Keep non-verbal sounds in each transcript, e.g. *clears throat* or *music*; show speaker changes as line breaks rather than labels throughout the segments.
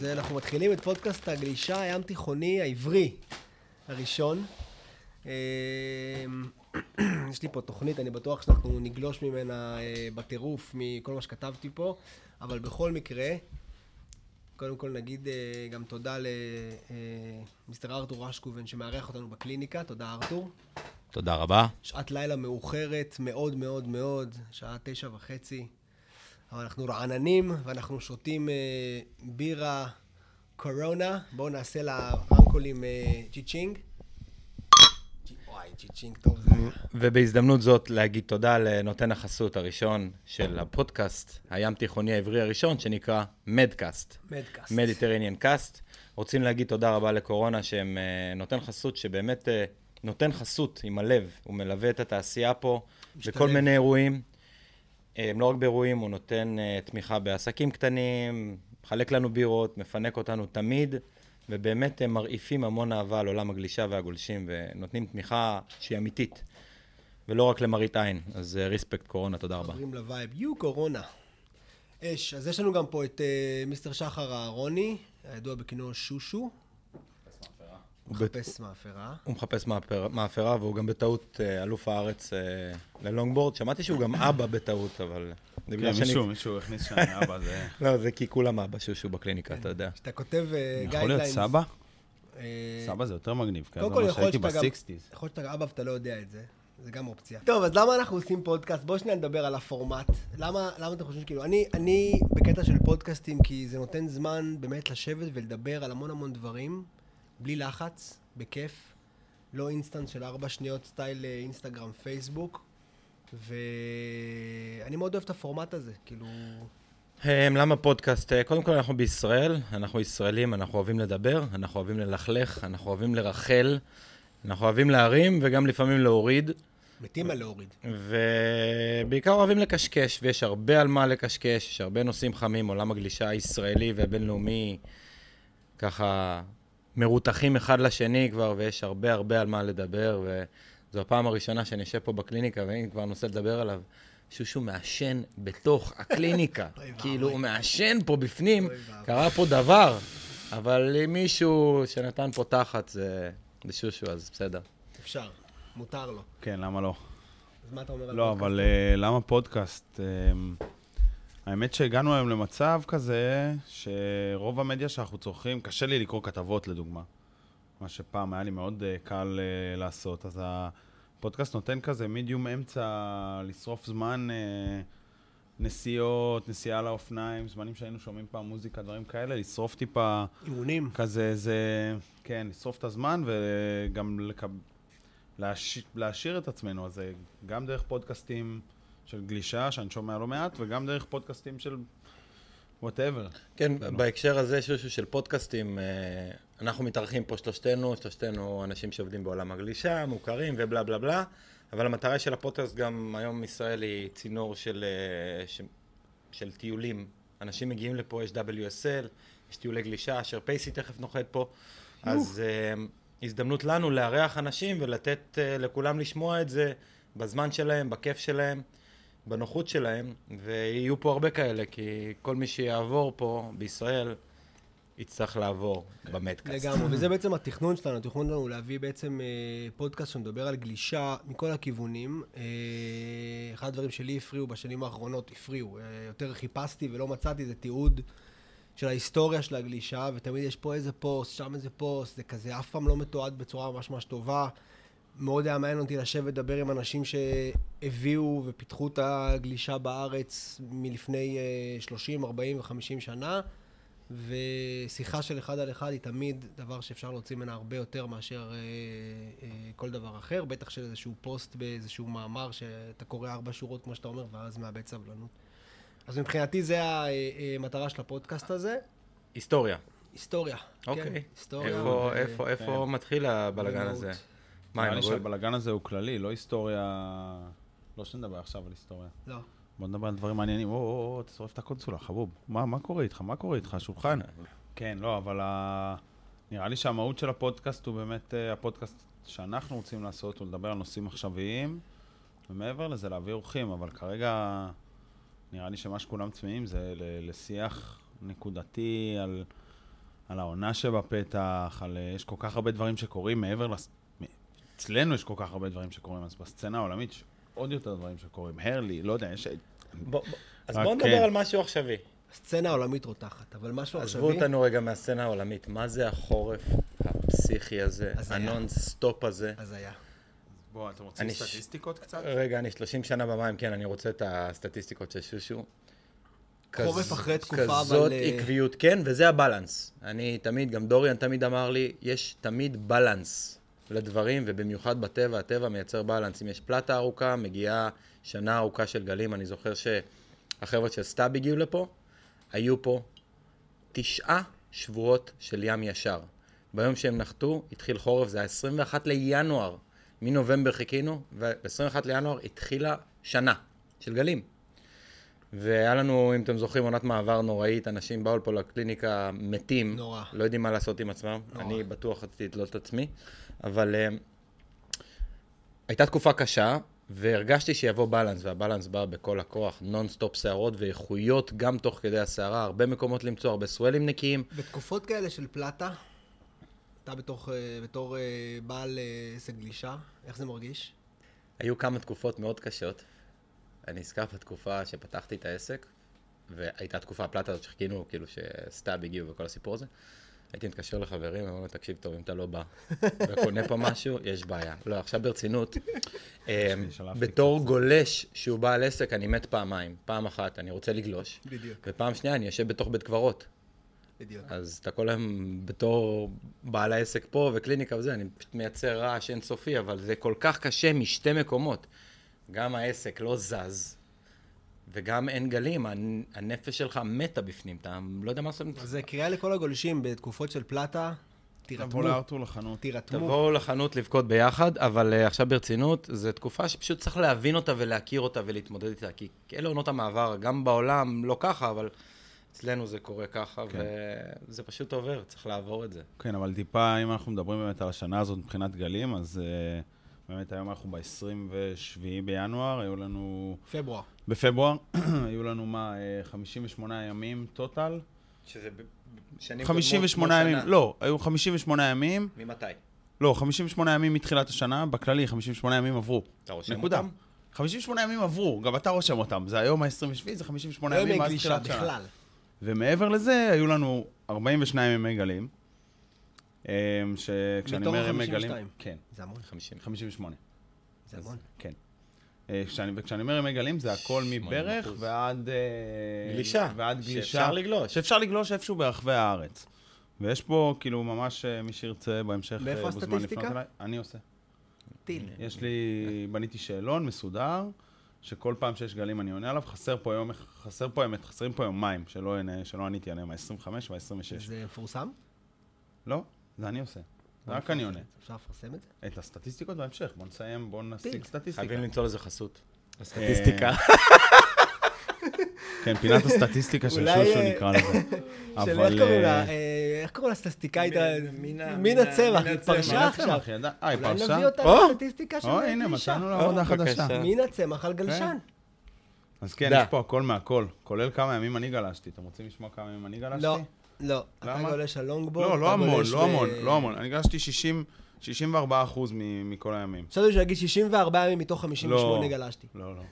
אז אה, אנחנו מתחילים את פודקאסט הגלישה הים תיכוני העברי הראשון. אה, יש לי פה תוכנית, אני בטוח שאנחנו נגלוש ממנה אה, בטירוף מכל מה שכתבתי פה, אבל בכל מקרה, קודם כל נגיד גם תודה למיסטר ארתור רשקובן שמארח אותנו בקליניקה, תודה ארתור.
תודה רבה.
שעת לילה מאוחרת מאוד מאוד מאוד, שעה תשע וחצי. אבל אנחנו רעננים ואנחנו שותים אה, בירה קורונה. בואו נעשה לרמקולים אה, צ'יצ'ינג. וואי, צ'יצ'ינג טוב זה.
ובהזדמנות זאת להגיד תודה לנותן החסות הראשון של הפודקאסט, הים תיכוני העברי הראשון, שנקרא מדקאסט.
מדקאסט.
Mediterranean cast. רוצים להגיד תודה רבה לקורונה, שהם אה, נותן חסות שבאמת אה, נותן חסות עם הלב. הוא מלווה את התעשייה פה בכל מיני אירועים. אה, לא רק באירועים, הוא נותן uh, תמיכה בעסקים קטנים, מחלק לנו בירות, מפנק אותנו תמיד, ובאמת הם מרעיפים המון אהבה על עולם הגלישה והגולשים, ונותנים תמיכה שהיא אמיתית, ולא רק למראית עין. אז respect uh, קורונה, תודה רבה.
חברים ל vibe, יו קורונה. אש, אז יש לנו גם פה את mister שחר אהרוני, הידוע בכינוי שושו. הוא מחפש מאפרה.
הוא מחפש מאפרה, והוא גם בטעות אה, אלוף הארץ אה, ללונגבורד. שמעתי שהוא גם אבא בטעות, אבל...
כן, מישהו, מישהו הכניס שם אבא, זה... *laughs*
לא, זה כי כולם אבא שושו בקליניקה, אתה יודע.
כשאתה כותב
guidelines... יכול להיות סבא? אה, סבא זה יותר מגניב, כי אז ממש הייתי ב sixties.
יכול להיות שאתה אבא ואתה לא יודע את זה. זה גם אופציה. טוב, אז למה אנחנו עושים פודקאסט? בואו שניה נדבר על הפורמט. למה, למה אתם חושבים שכאילו, אני, אני בקטע של פודקאסטים, כי זה נותן זמן באמת לשבת ולדבר על המון המון דברים, בלי לחץ, בכיף. לא אינסטנט של ארבע שניות style אה, אינסטגרם, פייסבוק. ואני מאוד אוהב את הפורמט הזה, כאילו...
הם, למה פודקאסט? אה, קודם כל אנחנו בישראל, אנחנו ישראלים, אנחנו אוהבים לדבר, אנחנו אוהבים ללכלך, אנחנו אוהבים לרכל, אנחנו אוהבים להרים וגם לפעמים להוריד.
מתים על להוריד.
ובעיקר אוהבים לקשקש, ויש הרבה על מה לקשקש, יש הרבה נושאים חמים, עולם הגלישה הישראלי והבינלאומי, ככה מרותחים אחד לשני כבר, ויש הרבה הרבה על מה לדבר, וזו הפעם הראשונה שאני יושב פה בקליניקה, ואני כבר נוסע לדבר עליו. שושו מעשן בתוך הקליניקה. כאילו, הוא מעשן פה בפנים, קרה פה דבר, אבל אם מישהו שנתן פה תחת זה, זה שושו, אז בסדר.
אפשר, מותר לו.
כן, למה לא?
אז מה אתה אומר על
לא, פודקאסט? לא, אבל uh, למה פודקאסט? האמת שהגענו היום למצב כזה, שרוב המדיה שאנחנו צורכים, קשה לי לקרוא כתבות לדוגמה. מה שפעם היה לי מאוד uh, קל uh, לעשות. אז הפודקאסט נותן כזה מידיום אמצע לשרוף זמן, uh, נסיעות, נסיעה לאופניים, זמנים שהיינו שומעים פעם מוזיקה, דברים כאלה, לשרוף טיפה...
אימונים.
כזה, זה... כן, לשרוף את הזמן וגם לקב... להש... להשאיר את עצמנו. אז גם דרך פודקאסטים... של גלישה, שאני שומע לא מעט, וגם דרך פודקאסטים של whatever.
כן, לא. בהקשר הזה, שושו של פודקאסטים, אה, אנחנו מתארחים פה שלושתנו, שלושתנו אנשים שעובדים בעולם הגלישה, מוכרים ובלה בלה בלה, אבל המטרה של הפודקאסט גם היום ישראל היא צינור של, אה, של, של טיולים. אנשים מגיעים לפה, יש WSL, יש טיולי גלישה, אשר פייסי תכף נוחת פה, אז uh, הזדמנות לנו לארח אנשים ולתת uh, לכולם לשמוע את זה בזמן שלהם, בכיף שלהם. בנוחות שלהם, ויהיו פה הרבה כאלה, כי כל מי שיעבור פה בישראל, יצטרך לעבור במדקאסט.
לגמרי, וזה בעצם התכנון שלנו, התכנון שלנו הוא להביא בעצם אה, פודקאסט שמדבר על גלישה מכל הכיוונים. אה, אחד הדברים שלי הפריעו בשנים האחרונות, הפריעו, אה, יותר חיפשתי ולא מצאתי, זה תיעוד של ההיסטוריה של הגלישה, ותמיד יש פה איזה פוסט, שם איזה פוסט, זה כזה אף פעם לא מתועד בצורה ממש ממש טובה. מאוד היה מעניין אותי לשבת לדבר עם אנשים שהביאו ופיתחו את הגלישה בארץ מלפני 30, 40 ו-50 שנה, ושיחה של אחד על אחד היא תמיד דבר שאפשר להוציא ממנה הרבה יותר מאשר אה, אה, כל דבר אחר, בטח של איזשהו פוסט באיזשהו מאמר שאתה קורא ארבע שורות כמו שאתה אומר, ואז מאבד סבלנות. אז מבחינתי זה המטרה של הפודקאסט הזה.
היסטוריה.
היסטוריה.
אוקיי. כן, היסטוריה. איפה, ו... איפה, איפה כן. מתחיל הבלגן הזה?
מה, נראה לי שהבלאגן הזה הוא כללי, לא היסטוריה... לא שנדבר עכשיו על היסטוריה.
לא.
בוא נדבר על דברים מעניינים. או, או, או, תשרוף את הקונסולה, חבוב. מה, מה קורה איתך? מה קורה איתך? שולחן. כן, לא, אבל ה... נראה לי שהמהות של הפודקאסט הוא באמת uh, הפודקאסט שאנחנו רוצים לעשות, הוא לדבר על נושאים עכשוויים, ומעבר לזה להביא אורחים, אבל כרגע נראה לי שמה שכולם צמאים זה לשיח נקודתי על על העונה שבפתח, על... אה, יש כל כך הרבה דברים שקורים מעבר לס... אצלנו יש כל כך הרבה דברים שקורים, אז בסצנה העולמית יש עוד יותר דברים שקורים. הרלי, לא יודע, יש...
בוא- אז בואו נדבר
כן.
על משהו עכשווי.
הסצנה העולמית רותחת, אבל משהו
עזבו
עכשווי...
אותנו רגע מהסצנה העולמית. מה זה החורף הפסיכי הזה. הנון-סטופ הזה?
אז היה.
בוא, אתם רוצים
אני ש-
סטטיסטיקות קצת?
רגע, אני 30 שנה במים, כן, אני רוצה את הסטטיסטיקות של שושו.
חורף
כז-
אחרי תקופה, אבל,
כזאת
אה,
עקביות, כן, וזה ה balance. אני תמיד, גם דוריאן תמיד אמר לי, יש תמיד balance לדברים, ובמיוחד בטבע, הטבע מייצר balance. אם יש פלטה ארוכה, מגיעה שנה ארוכה של גלים. אני זוכר שהחבר'ה של סטאב הגיעו לפה, היו פה תשעה שבועות של ים ישר. ביום שהם נחתו, התחיל חורף, זה היה 21 לינואר. מנובמבר חיכינו, וב-21 לינואר התחילה שנה של גלים. והיה לנו, אם אתם זוכרים, עונת מעבר נוראית, אנשים באו לפה לקליניקה מתים.
נורא.
לא יודעים מה לעשות עם עצמם.
נורא.
אני בטוח רציתי לתלות את עצמי, אבל uh, הייתה תקופה קשה, והרגשתי שיבוא balance, וה balance בא בכל הכוח, נונסטופ סערות ואיכויות גם תוך כדי הסערה, הרבה מקומות למצוא, הרבה סוולים נקיים.
בתקופות כאלה של פלטה, אתה בתוך, אה, בתור אה, בעל עסק גלישה, איך זה מרגיש?
היו כמה תקופות מאוד קשות. אני נזכר בתקופה שפתחתי את העסק, והייתה תקופה הפלטה הזאת שחיכינו, כאילו שסטאב הגיעו וכל הסיפור הזה. הייתי מתקשר לחברים, אמרו לי, תקשיב טוב, אם אתה לא בא וקונה פה משהו, יש בעיה. לא, עכשיו ברצינות, *laughs* אה, בתור גולש שהוא בעל עסק, אני מת פעמיים. פעם אחת, אני רוצה לגלוש,
בדיוק.
ופעם שנייה, אני יושב בתוך בית קברות.
בדיוק.
אז אתה כל היום בתור בעל העסק פה וקליניקה וזה, אני פשוט מייצר רעש אינסופי, אבל זה כל כך קשה משתי מקומות. גם העסק לא זז, וגם אין גלים, הנ- הנפש שלך מתה בפנים, אתה לא יודע מה לעשות זה.
קריאה לכל הגולשים בתקופות של פלטה, תירתמו,
תבוא לארתור לחנות.
תירתמו.
תבואו לחנות לבכות ביחד, אבל uh, עכשיו ברצינות, זו תקופה שפשוט צריך להבין אותה ולהכיר אותה ולהתמודד איתה, כי אלה עונות המעבר, גם בעולם לא ככה, אבל אצלנו זה קורה ככה,
כן.
וזה פשוט עובר, צריך לעבור את זה.
כן, אבל טיפה, אם אנחנו מדברים באמת על השנה הזאת מבחינת גלים, אז uh, באמת היום אנחנו ב-27 בינואר, היו לנו...
פברואר.
בפברואר, *clears throat* היו לנו מה, אה, 58 ימים טוטל?
שזה שנים
58 ימים, לא, היו 58 ימים,
ממתי?
לא, 58 ימים מתחילת השנה, בכללי 58 ימים עברו.
אתה רושם
נקודה.
אותם?
58 ימים עברו, גם אתה רושם אותם. זה היום ה-27, זה 58
לא
ימים
ימי
מאז תחילת שנה. ומעבר לזה, היו לנו 42 ימי גלים. אה, שכשאני
מתוך
אומר ימי
ה-52.
גלים... כן,
זה המון.
50.
58.
זה המון.
כן. אה, כשאני, וכשאני אומר ימי גלים, זה הכל מברך
80%.
ועד... אה,
גלישה.
ועד גלישה.
שאפשר לגלוש.
שאפשר לגלוש איפשהו ברחבי הארץ. ויש פה, כאילו, ממש מי שירצה בהמשך,
מאיפה הסטטיסטיקה?
אני עושה.
טיל.
יש לי, בניתי שאלון מסודר, שכל פעם שיש גלים אני עונה עליו, חסר פה יום, חסר פה אמת, חסרים פה יומיים, שלא, שלא עניתי עליהם, ה-25 וה-26.
זה מפורסם?
לא, זה אני עושה. רק אני עונה.
אפשר לפרסם את זה?
את הסטטיסטיקות בהמשך, בוא נסיים, בוא נשיג. סטטיסטיקה.
חייבים למצוא לזה חסות.
אה,
הסטטיסטיקה. *laughs*
כן, פינת הסטטיסטיקה של
אולי,
שושו
אה,
נקרא לזה. *laughs*
של
אבל...
איך קוראים לה?
אה,
אה, איך קוראים לסטטיסטיקאית?
מין- מינה- מינה- מינה
היא פרשה עכשיו.
אה, היא
אולי
פרשה?
נביא אותה
או!
לסטטיסטיקה של
או, הנה. מצאנו לה עבודה חדשה.
מן הצמח על גלשן.
אז כן. יש פה הכל מהכל, כולל כמה ימים אני גלשתי. אתם רוצים לשמוע כמה ימים אני גלשתי?
לא, לא. אתה
למה?
גולש על לונגבורד.
לא,
אתה
לא המון, לא המון, לא המון. אני גלשתי 60, 64 אחוז מכל הימים.
חשבתי שהוא יגיד 64 ימים מתוך 58
לא.
גלשתי.
לא, לא.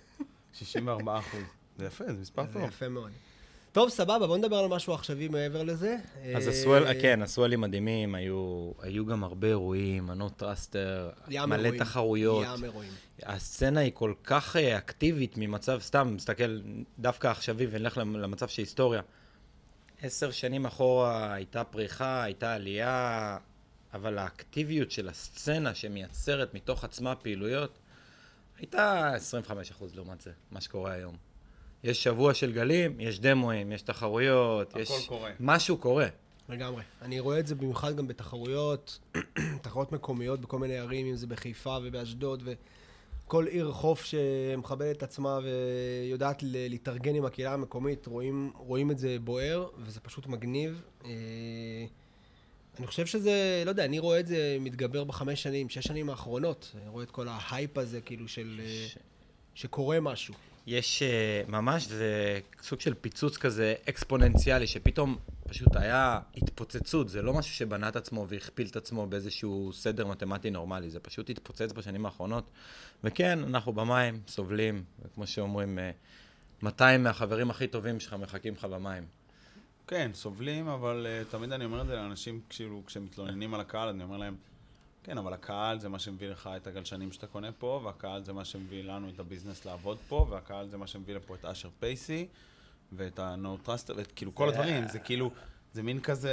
64 אחוז. זה יפה, זה מספר
זה
טוב.
יפה מאוד. טוב, סבבה, בוא נדבר על משהו עכשווי מעבר לזה.
אז
אה,
ה swell, כן, הסוולים מדהימים, היו היו גם הרבה אירועים, מנו
טראסטר,
מלא
אירועים.
תחרויות.
ים אירועים.
הסצנה היא כל כך אה, אקטיבית ממצב, סתם, מסתכל דווקא עכשווי ונלך למ- למצב של היסטוריה. עשר שנים אחורה הייתה פריחה, הייתה עלייה, אבל האקטיביות של הסצנה שמייצרת מתוך עצמה פעילויות, הייתה 25% לעומת זה, מה שקורה היום. יש שבוע של גלים, יש דמואים, יש תחרויות,
הכל
יש...
קורה.
משהו קורה.
לגמרי. אני רואה את זה במיוחד גם בתחרויות, *clears throat* תחרויות מקומיות בכל מיני ערים, אם זה בחיפה ובאשדוד, וכל עיר חוף שמכבדת את עצמה ויודעת להתארגן עם הקהילה המקומית, רואים, רואים את זה בוער, וזה פשוט מגניב. אה, אני חושב שזה, לא יודע, אני רואה את זה מתגבר בחמש שנים, שש שנים האחרונות. אני רואה את כל ההייפ הזה, כאילו, של... אה, שקורה משהו.
יש אה, ממש, זה סוג של פיצוץ כזה אקספוננציאלי, שפתאום פשוט היה התפוצצות, זה לא משהו שבנה את עצמו והכפיל את עצמו באיזשהו סדר מתמטי נורמלי, זה פשוט התפוצץ בשנים האחרונות. וכן, אנחנו במים, סובלים, וכמו שאומרים, אה, 200 מהחברים הכי טובים שלך מחכים לך במים.
כן, סובלים, אבל uh, תמיד אני אומר את זה לאנשים, כאילו, כשמתלוננים על הקהל, אני אומר להם, כן, אבל הקהל זה מה שמביא לך את הגלשנים שאתה קונה פה, והקהל זה מה שמביא לנו את הביזנס לעבוד פה, והקהל זה מה שמביא לפה את אשר פייסי, ואת ה-No Trust, ואת כאילו כל הדברים, זה כאילו, זה מין כזה...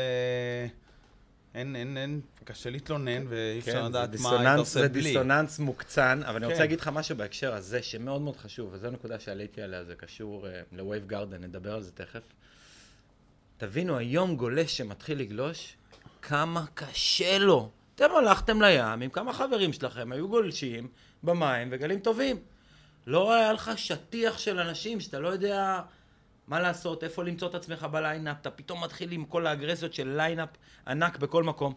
אין, אין, אין, קשה להתלונן, ואי אפשר
כן,
לדעת
זה
מה היית עושה
זה
בלי.
דיסוננס מוקצן, אבל אני רוצה
כן.
להגיד לך משהו בהקשר הזה, שמאוד מאוד חשוב, וזו נקודה שעליתי עליה, זה קשור uh, ל-Wave Garden, נדבר על זה תכף. תבינו, היום גולש שמתחיל לגלוש, כמה קשה לו. אתם הלכתם לים עם כמה חברים שלכם, היו גולשים במים וגלים טובים. לא היה לך שטיח של אנשים שאתה לא יודע מה לעשות, איפה למצוא את עצמך ב lineup, אתה פתאום מתחיל עם כל האגרסיות של lineup ענק בכל מקום.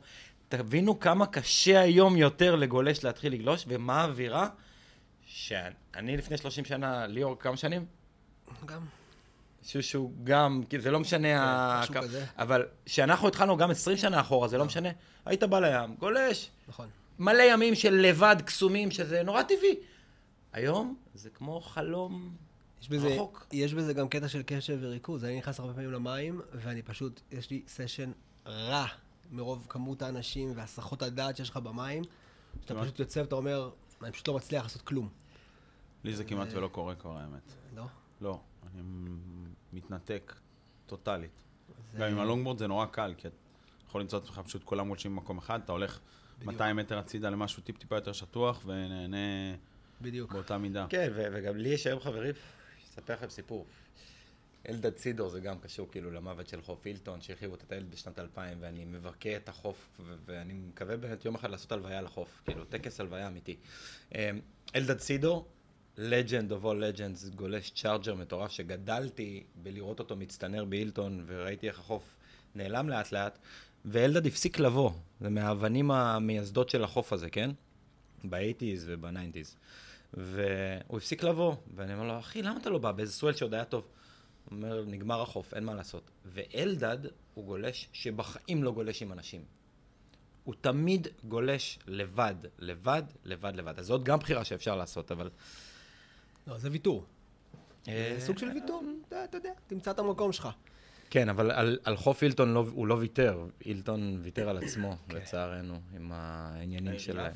תבינו כמה קשה היום יותר לגולש להתחיל לגלוש, ומה האווירה שאני לפני 30 שנה, ליאור, כמה שנים?
גם.
שושו גם, כי זה לא משנה, ה-
משהו
כ-
כזה.
אבל כשאנחנו התחלנו גם 20 שנה אחורה, זה לא משנה, היית בא לים, גולש,
נכון.
מלא ימים של לבד קסומים, שזה נורא טבעי. היום זה כמו חלום
יש בזה,
רחוק.
יש בזה גם קטע של קשב וריכוז. אני נכנס הרבה פעמים למים, ואני פשוט, יש לי סשן רע מרוב כמות האנשים והסחות הדעת שיש לך במים, שאתה? פשוט יוצא ואתה אומר, אני פשוט לא מצליח לעשות כלום.
לי זה כמעט ולא קורה כבר, האמת.
לא?
לא, אני מתנתק טוטאלית.
זה-
גם עם הלונגבורד זה נורא קל, כי אתה יכול למצוא את עצמך פשוט כולם גולשים במקום אחד, אתה הולך 200 מטר הצידה למשהו טיפ-טיפה יותר שטוח, ונהנה
בדיוק.
באותה מידה.
כן, ו- וגם לי יש היום חברים, אספר לכם סיפור. אלדד סידור זה גם קשור כאילו למוות של חוף אילטון, שהרחיבו את הטיילת בשנת 2000, ואני מבכה את החוף, ו- ואני מקווה באמת יום אחד לעשות הלוויה לחוף, כאילו, טקס הלוויה אמיתי. אמ, אלדד סידור, legend of all legends, גולש charger מטורף, שגדלתי בלראות אותו מצטנר בהילטון, וראיתי איך החוף נעלם לאט לאט, ואלדד הפסיק לבוא, זה מהאבנים המייסדות של החוף הזה, כן? ב eighties וב nineties. והוא הפסיק לבוא, ואני אומר לו, אחי, למה אתה לא בא? באיזה swell שעוד היה טוב. הוא אומר, נגמר החוף, אין מה לעשות. ואלדד הוא גולש שבחיים לא גולש עם אנשים. הוא תמיד גולש לבד, לבד, לבד, לבד. אז זאת גם בחירה שאפשר לעשות, אבל...
לא, זה ויתור.
אה,
סוג של ויתור, אתה יודע, תמצא את המקום שלך.
כן, אבל על, על חוף אילטון לא, הוא לא ויתר. אילטון ויתר על עצמו, לצערנו, עם העניינים שלהם.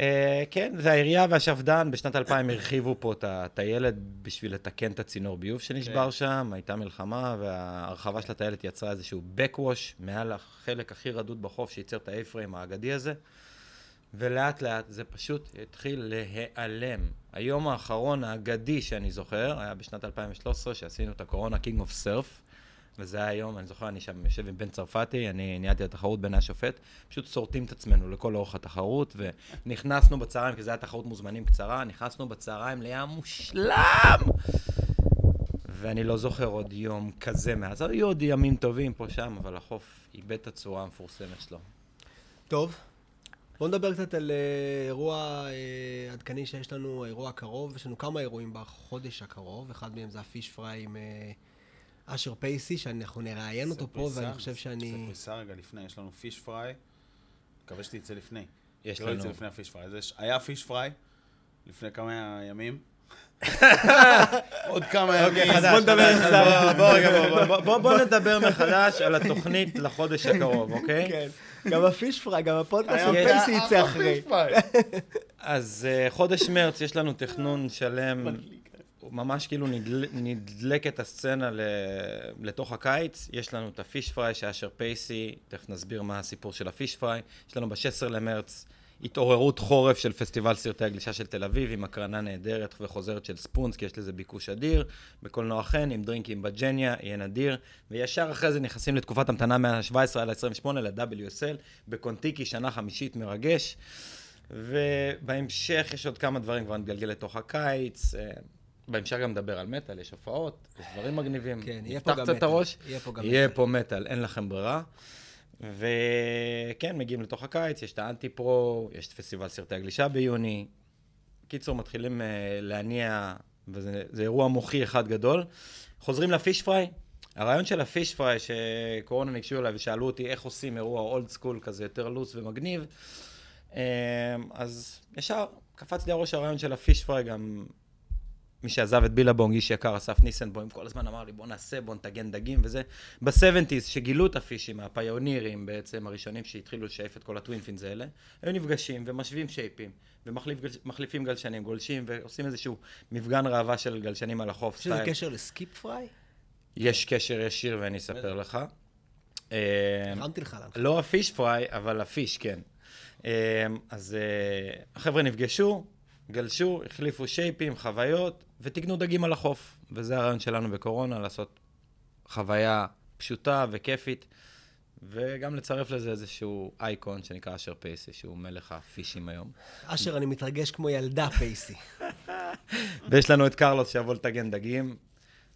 אה, כן, זה העירייה והשפד"ן, בשנת 2000 הרחיבו פה את הטיילת בשביל לתקן את הצינור ביוב שנשבר
כן.
שם, הייתה מלחמה, וההרחבה של הטיילת יצרה איזשהו backwash מעל החלק הכי רדוד בחוף שייצר את ה-A-frame האגדי הזה, ולאט לאט זה פשוט התחיל להיעלם. היום האחרון האגדי שאני זוכר, היה בשנת 2013, שעשינו את הקורונה King of Surf, וזה היה היום, אני זוכר, אני שם יושב עם בן צרפתי, אני ניהלתי את התחרות בין השופט, פשוט שורטים את עצמנו לכל אורך התחרות, ונכנסנו בצהריים, כי זו הייתה תחרות מוזמנים קצרה, נכנסנו בצהריים לים מושלם! ואני לא זוכר עוד יום כזה מאז, היו עוד ימים טובים פה שם, אבל החוף איבד את הצורה המפורסמת שלו.
טוב, בואו נדבר קצת על אה, אירוע אה, עדכני שיש לנו, האירוע הקרוב. יש לנו כמה אירועים בחודש הקרוב, אחד מהם זה הפיש פריי עם אה, אשר פייסי, שאנחנו נראיין אותו פה, ואני חושב
זה
שאני...
פריסה רגע לפני, יש לנו פיש פריי, מקווה שתצא לפני.
יש
לא יצא
לנו...
לפני הפיש פריי. אז היה פיש פריי לפני כמה ימים. עוד כמה ימים.
אוקיי, חדש,
בוא נדבר
חדש,
מחדש.
בוא, נדבר מחדש על התוכנית לחודש הקרוב, אוקיי? *laughs*
כן, גם הפיש פריי, גם הפודקאסט של פייסי יצא אחרי. *laughs*
אז uh, חודש מרץ יש לנו תכנון שלם, ממש כאילו נדל, נדלקת הסצנה ל, לתוך הקיץ. יש לנו את הפיש פריי שאשר פייסי, תכף נסביר מה הסיפור של הפיש פריי. יש לנו ב-16 למרץ התעוררות חורף של פסטיבל סרטי הגלישה של תל אביב, עם הקרנה נהדרת וחוזרת של ספונס, כי יש לזה ביקוש אדיר. בקולנוע חן, עם דרינקים בג'ניה, יהיה נדיר. וישר אחרי זה נכנסים לתקופת המתנה מה-17 עד ה-28 ל-WSL, בקונטיקי, שנה חמישית מרגש. ובהמשך יש עוד כמה דברים כבר נתגלגל לתוך הקיץ. אה, בהמשך גם נדבר על מטאל, יש הופעות, יש דברים מגניבים.
כן, יהיה פה
נפתח
גם
קצת את
מטאל.
הראש.
יהיה פה גם
יהיה
מטאל.
פה מטאל, אין לכם ברירה. וכן, מגיעים לתוך הקיץ, יש את האנטי-פרו, יש את פסטיבל סרטי הגלישה ביוני. קיצור, מתחילים uh, להניע, וזה זה אירוע מוחי אחד גדול. חוזרים ל fish fry, הרעיון של ה fish fry, שקורונה ניגשו אליי ושאלו אותי איך עושים אירוע old school כזה יותר loose ומגניב, אמ, אז ישר קפץ לי הראש הרעיון של ה fish fry, גם מי שעזב את בילבונג, איש יקר, אסף ניסנבוים, כל הזמן אמר לי, בוא נעשה, בוא נטגן דגים וזה. ב-70's, שגילו את הפישים, הפיונירים בעצם, הראשונים שהתחילו לשייפ את כל ה twin fins האלה, היו נפגשים ומשווים שייפים, ומחליפים גלשנים, גולשים, ועושים איזשהו מפגן ראווה של גלשנים על החוף,
יש לזה קשר לסקיפ פריי?
יש קשר ישיר ואני אספר לך.
הרמתי לך להנחית.
לא הפיש פריי, אבל הפיש, כן. אמ, אז אה, החבר'ה נפגשו, גלשו, החליפו שייפים, חוויות, ותקנו דגים על החוף. וזה הרעיון שלנו בקורונה, לעשות חוויה פשוטה וכיפית, וגם לצרף לזה איזשהו אייקון שנקרא אשר פייסי, שהוא מלך הפישים היום.
אשר, אני מתרגש כמו ילדה פייסי. *laughs*
ויש לנו את קרלוס שיבוא לטגן דגים,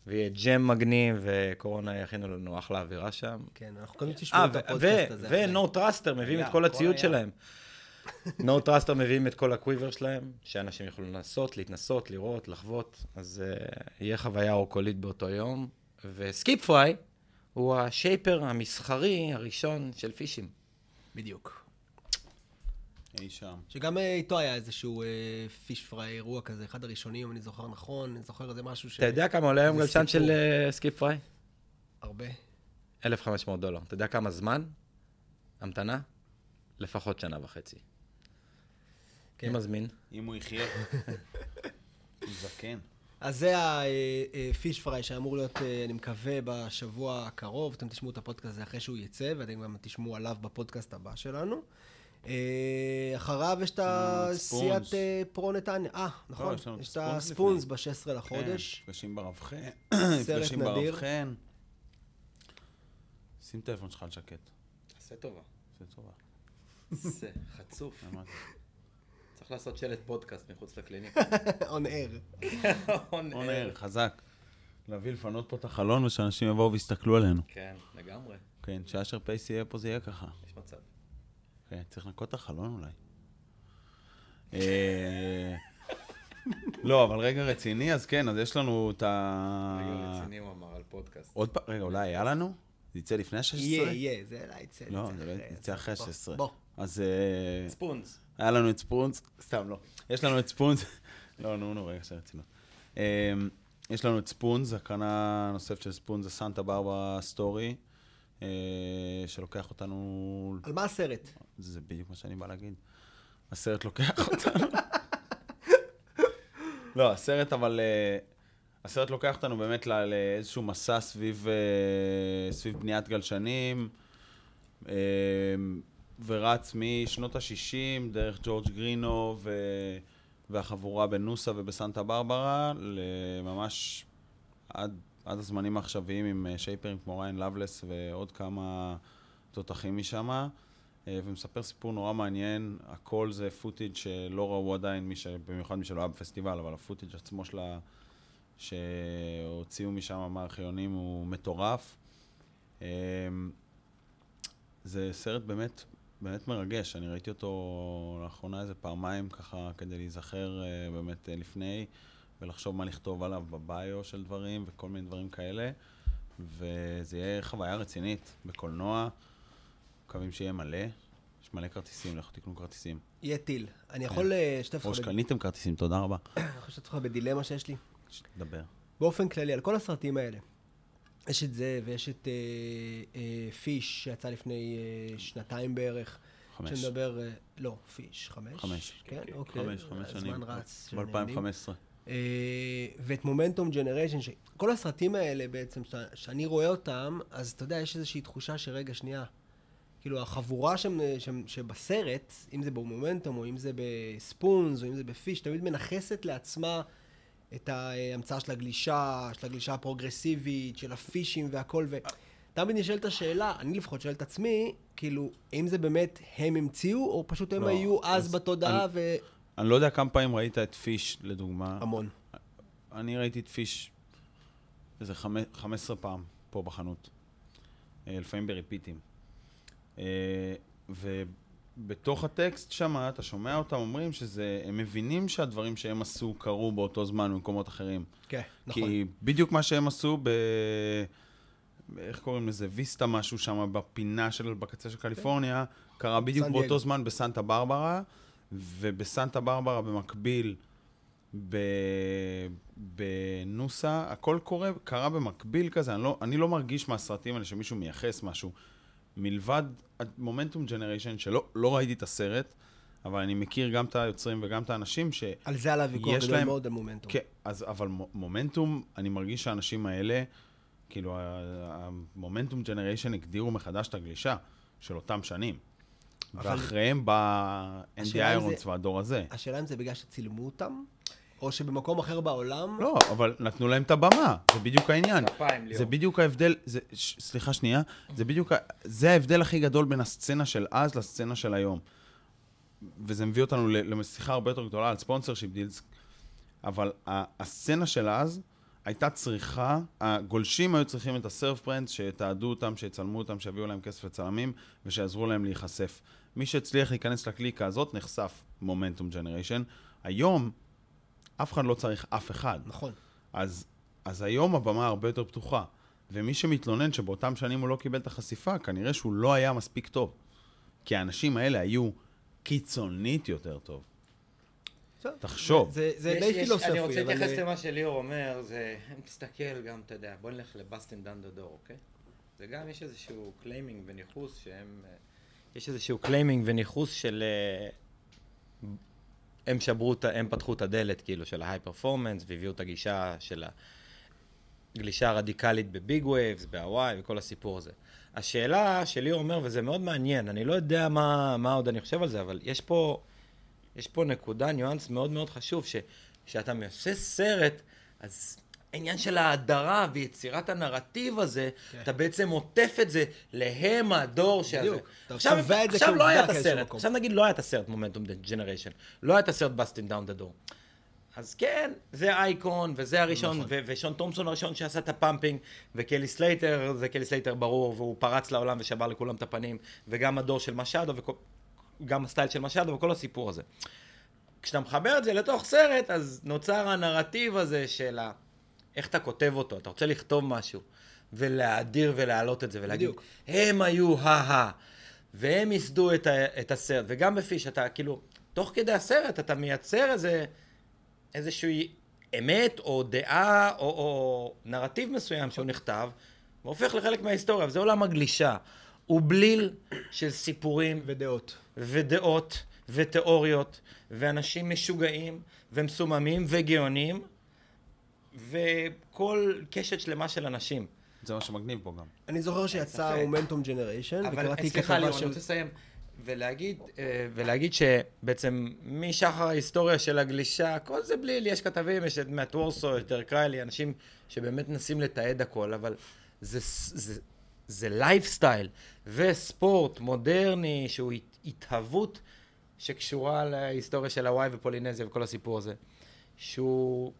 ויהיה ג'ם מגניב, וקורונה יכינו לנו אחלה אווירה שם.
כן, אנחנו קודם תשמעו את הפודקאסט הזה.
ונו טראסטר מביאים את כל הציוד שלהם. נו טראסטר מביאים את כל ה quiver שלהם, שאנשים יוכלו לנסות, להתנסות, לראות, לחוות, אז uh, יהיה חוויה אורקולית באותו יום. וסקיפ פריי הוא ה shaper המסחרי הראשון של פישים.
בדיוק.
אי שם.
שגם אה, איתו היה איזשהו fish fry אירוע כזה, אחד הראשונים, אם אני זוכר נכון, אני זוכר איזה משהו ש...
אתה יודע כמה עולה היום גלשן. של uh, סקיפ פריי?
הרבה.
1,500 דולר. אתה יודע כמה זמן? המתנה? לפחות שנה וחצי.
כן.
מי מזמין?
אם הוא יחיה. *laughs* הוא זקן.
אז זה הפיש פריי שאמור להיות, אה, אני מקווה, בשבוע הקרוב. אתם תשמעו את הפודקאסט הזה אחרי שהוא יצא, ואתם גם תשמעו עליו בפודקאסט הבא שלנו. אה, אחריו יש את הסיעת. אה, פרו נתניה. אה, נכון.
יש את הספונס
הספונס ב-16 לחודש.
כן, מפגשים ברב חן.
סרט *clears throat* נדיר.
ברב חן. שים טלפון שלך על שקט.
תעשה טובה.
זה טובה.
זה חצוף. צריך לעשות שלט פודקאסט מחוץ לקליניקה. *laughs*
on air. *laughs*
עונר, חזק. להביא לפנות פה את החלון ושאנשים יבואו ויסתכלו עלינו.
כן, לגמרי.
כן, שאשר פייסי יהיה פה זה יהיה ככה.
יש מצב.
כן, צריך לנקות את החלון אולי. אה, לא, אבל רגע רציני, אז כן, אז יש לנו את ה...
רגע רציני הוא אמר על פודקאסט.
עוד פעם, רגע, אולי היה לנו? זה יצא לפני ה-16?
יהיה, יהיה, זה אולי יצא.
לא, זה לא
אחרי,
יצא אחרי
בוא,
ה-16.
בוא.
אז אה,
Spoons.
היה לנו את Spoons, סתם לא. יש לנו את Spoons, *laughs* לא, נו, נו, רגע, שרצינות. אה, יש לנו את Spoons, הקרנה נוספת של Spoons זה Santa Barbara Story, אה, שלוקח אותנו...
על מה הסרט?
זה בדיוק מה שאני בא להגיד. הסרט לוקח *laughs* אותנו. לא, הסרט אבל... אה, הסרט לוקח אותנו באמת לאיזשהו מסע סביב, סביב בניית גלשנים, אה, ורץ משנות ה-60 דרך ג'ורג' גרינו ו... והחבורה בנוסה ובסנטה ברברה, לממש עד, עד הזמנים העכשוויים עם אה, שייפרים כמו ריאן לאבלייס ועוד כמה תותחים משם. אה, ומספר סיפור נורא מעניין, הכל זה footage שלא ראו עדיין, מי ש... במיוחד מי שלא היה בפסטיבל, אבל ה footage עצמו שלה, שהוציאו משם מהארכיונים הוא מטורף. אה, זה סרט באמת, באמת מרגש, אני ראיתי אותו לאחרונה איזה פעמיים ככה כדי להיזכר אה, באמת אה, לפני ולחשוב מה לכתוב עליו בביו של דברים וכל מיני דברים כאלה וזה יהיה חוויה רצינית בקולנוע, מקווים שיהיה מלא, יש מלא כרטיסים, לכו תקנו כרטיסים.
יהיה טיל. אני יכול אה, לשתף
או
אותך בד-
שקניתם כרטיסים, תודה רבה. *coughs*
אני יכול לשתף אותך בדילמה שיש לי.
דבר.
באופן כללי, על כל הסרטים האלה. יש את זה, ויש את אה, אה, פיש, שיצא לפני אה, שנתיים בערך.
חמש.
שנדבר, אה, לא, פיש, חמש?
חמש.
כן,
כן,
אוקיי.
חמש, חמש שנים.
הזמן רץ. שנהנים.
ב-2015.
אה, ואת מומנטום ג'נריישן, כל הסרטים האלה בעצם, שאני רואה אותם, אז אתה יודע, יש איזושהי תחושה שרגע, שנייה. כאילו, החבורה שם, שם, שבסרט, אם זה במומנטום, או אם זה בספונס, או אם זה בפיש, תמיד מנכסת לעצמה את ההמצאה של הגלישה, של הגלישה הפרוגרסיבית, של הפישים והכל, ותמיד נשאלת השאלה, אני לפחות שואל את עצמי, כאילו, האם זה באמת הם המציאו, או פשוט הם
לא,
היו אז
אז
בתודעה
אני-
והמון.
אני לא יודע כמה פעמים ראית את פיש, לדוגמה.
המון.
אני ראיתי את פיש איזה חמ- 15 פעם פה בחנות. אה, לפעמים בריפיטים. אה, ובתוך הטקסט שם, אתה שומע אותם אומרים שזה, הם מבינים שהדברים שהם עשו קרו באותו זמן במקומות אחרים.
כן, נכון.
כי בדיוק מה שהם עשו ב... איך קוראים לזה? ויסטה משהו שם בפינה של, בקצה של קליפורניה, קרה בדיוק באותו. זמן בסנטה ברברה, ובסנטה ברברה במקביל, ב... בנוסה, הכל קורה, קרה במקביל כזה, אני לא, אני לא מרגיש מהסרטים האלה שמישהו מייחס משהו. מלבד מומנטום ג'נריישן, שלא לא ראיתי את הסרט, אבל אני מכיר גם את היוצרים וגם את האנשים ש...
על זה עלה ויכוח גדול
להם-
מאוד על מומנטום.
כן, אז, אבל מו- מומנטום, אני מרגיש שהאנשים האלה, כאילו, המומנטום ג'נריישן הגדירו מחדש את הגלישה של אותם שנים.
אבל-
ואחריהם בא אנדי איירונס והדור הזה.
השאלה אם זה בגלל שצילמו אותם, או שבמקום אחר בעולם...
לא, אבל נתנו להם את הבמה, זה בדיוק העניין.
כפיים, ליאור.
זה בדיוק ההבדל, זה, ש, סליחה שנייה, זה בדיוק, זה ההבדל הכי גדול בין הסצנה של אז לסצנה של היום. וזה מביא אותנו לשיחה הרבה יותר גדולה על sponsorship deals, אבל הסצנה של אז הייתה צריכה, הגולשים היו צריכים את ה surf brands, שיתעדו אותם, שיצלמו אותם, שיביאו להם כסף לצלמים, ושיעזרו להם להיחשף. מי שהצליח להיכנס לקליקה הזאת נחשף Momentum Generation. היום, אף אחד לא צריך אף אחד.
נכון.
אז, אז היום הבמה הרבה יותר פתוחה. ומי שמתלונן שבאותם שנים הוא לא קיבל את החשיפה, כנראה שהוא לא היה מספיק טוב. כי האנשים האלה היו קיצונית יותר טוב. תחשוב.
זה, זה
יש-
די
יש-
פילוסופי,
אני רוצה. להתייחס
אה,
למה שליאור אומר, זה, אם תסתכל גם, אתה יודע, בוא נלך ל Bustin' Down the Door, אוקיי? זה גם, יש איזשהו claiming וניכוס שהם... אה, יש איזשהו claiming וניכוס של... הם שברו, הם פתחו את הדלת, כאילו, של ה high performance, והביאו את הגישה של הגלישה הרדיקלית ב big waves, בהוואי, וכל הסיפור הזה. השאלה שליאור אומר, וזה מאוד מעניין, אני לא יודע מה, מה עוד אני חושב על זה, אבל יש פה... יש פה נקודה, ניואנס מאוד מאוד חשוב, שכשאתה עושה סרט, אז העניין של ההדרה ויצירת הנרטיב הזה,
כן.
אתה בעצם עוטף את זה להם הדור שזה.
בדיוק. אתה
עכשיו,
קובע את זה
עכשיו לא היה את הסרט. עכשיו נגיד לא היה את הסרט Momentum Generation, לא היה את הסרט Bustin' Down the Door. אז כן, זה אייקון, וזה הראשון,
נכון.
ו- ושון תומפסון הראשון שעשה את ה pumping, וקלי סלייטר, זה קלי סלייטר ברור, והוא פרץ לעולם ושבר לכולם את הפנים, וגם הדור של מצ'אדו, וגם ה style של מצ'אדו, וכל הסיפור הזה. כשאתה מחבר את זה לתוך סרט, אז נוצר הנרטיב הזה של ה... איך אתה כותב אותו, אתה רוצה לכתוב משהו, ולהאדיר ולהעלות את זה, ולהגיד,
בדיוק.
הם היו ה-ה, והם ייסדו את, ה- את הסרט, וגם בפיש, אתה כאילו, תוך כדי הסרט אתה מייצר איזה, איזושהי אמת, או דעה, או, או נרטיב מסוים שהוא נכתב, והופך לחלק מההיסטוריה, וזה עולם הגלישה. הוא בליל של סיפורים
ודעות.
ודעות ותיאוריות, ואנשים משוגעים ומסוממים וגאונים, וכל קשת שלמה של אנשים.
זה מה שמגניב פה גם.
אני זוכר שיצא
ספק.
מומנטום ג'נריישן,
אבל
וקראתי
סליחה,
כתבה
ליאור, אני
של...
רוצה לסיים. ולהגיד, אה, ולהגיד שבעצם משחר ההיסטוריה של הגלישה, כל זה בליל, יש כתבים, יש את מאט וורשאו, יש דרק ריילי, אנשים שבאמת מנסים לתעד הכל, אבל זה, זה, זה לייפסטייל וספורט מודרני שהוא הת- התהוות שקשורה להיסטוריה של הוואי ופולינזיה וכל הסיפור הזה. שהוא...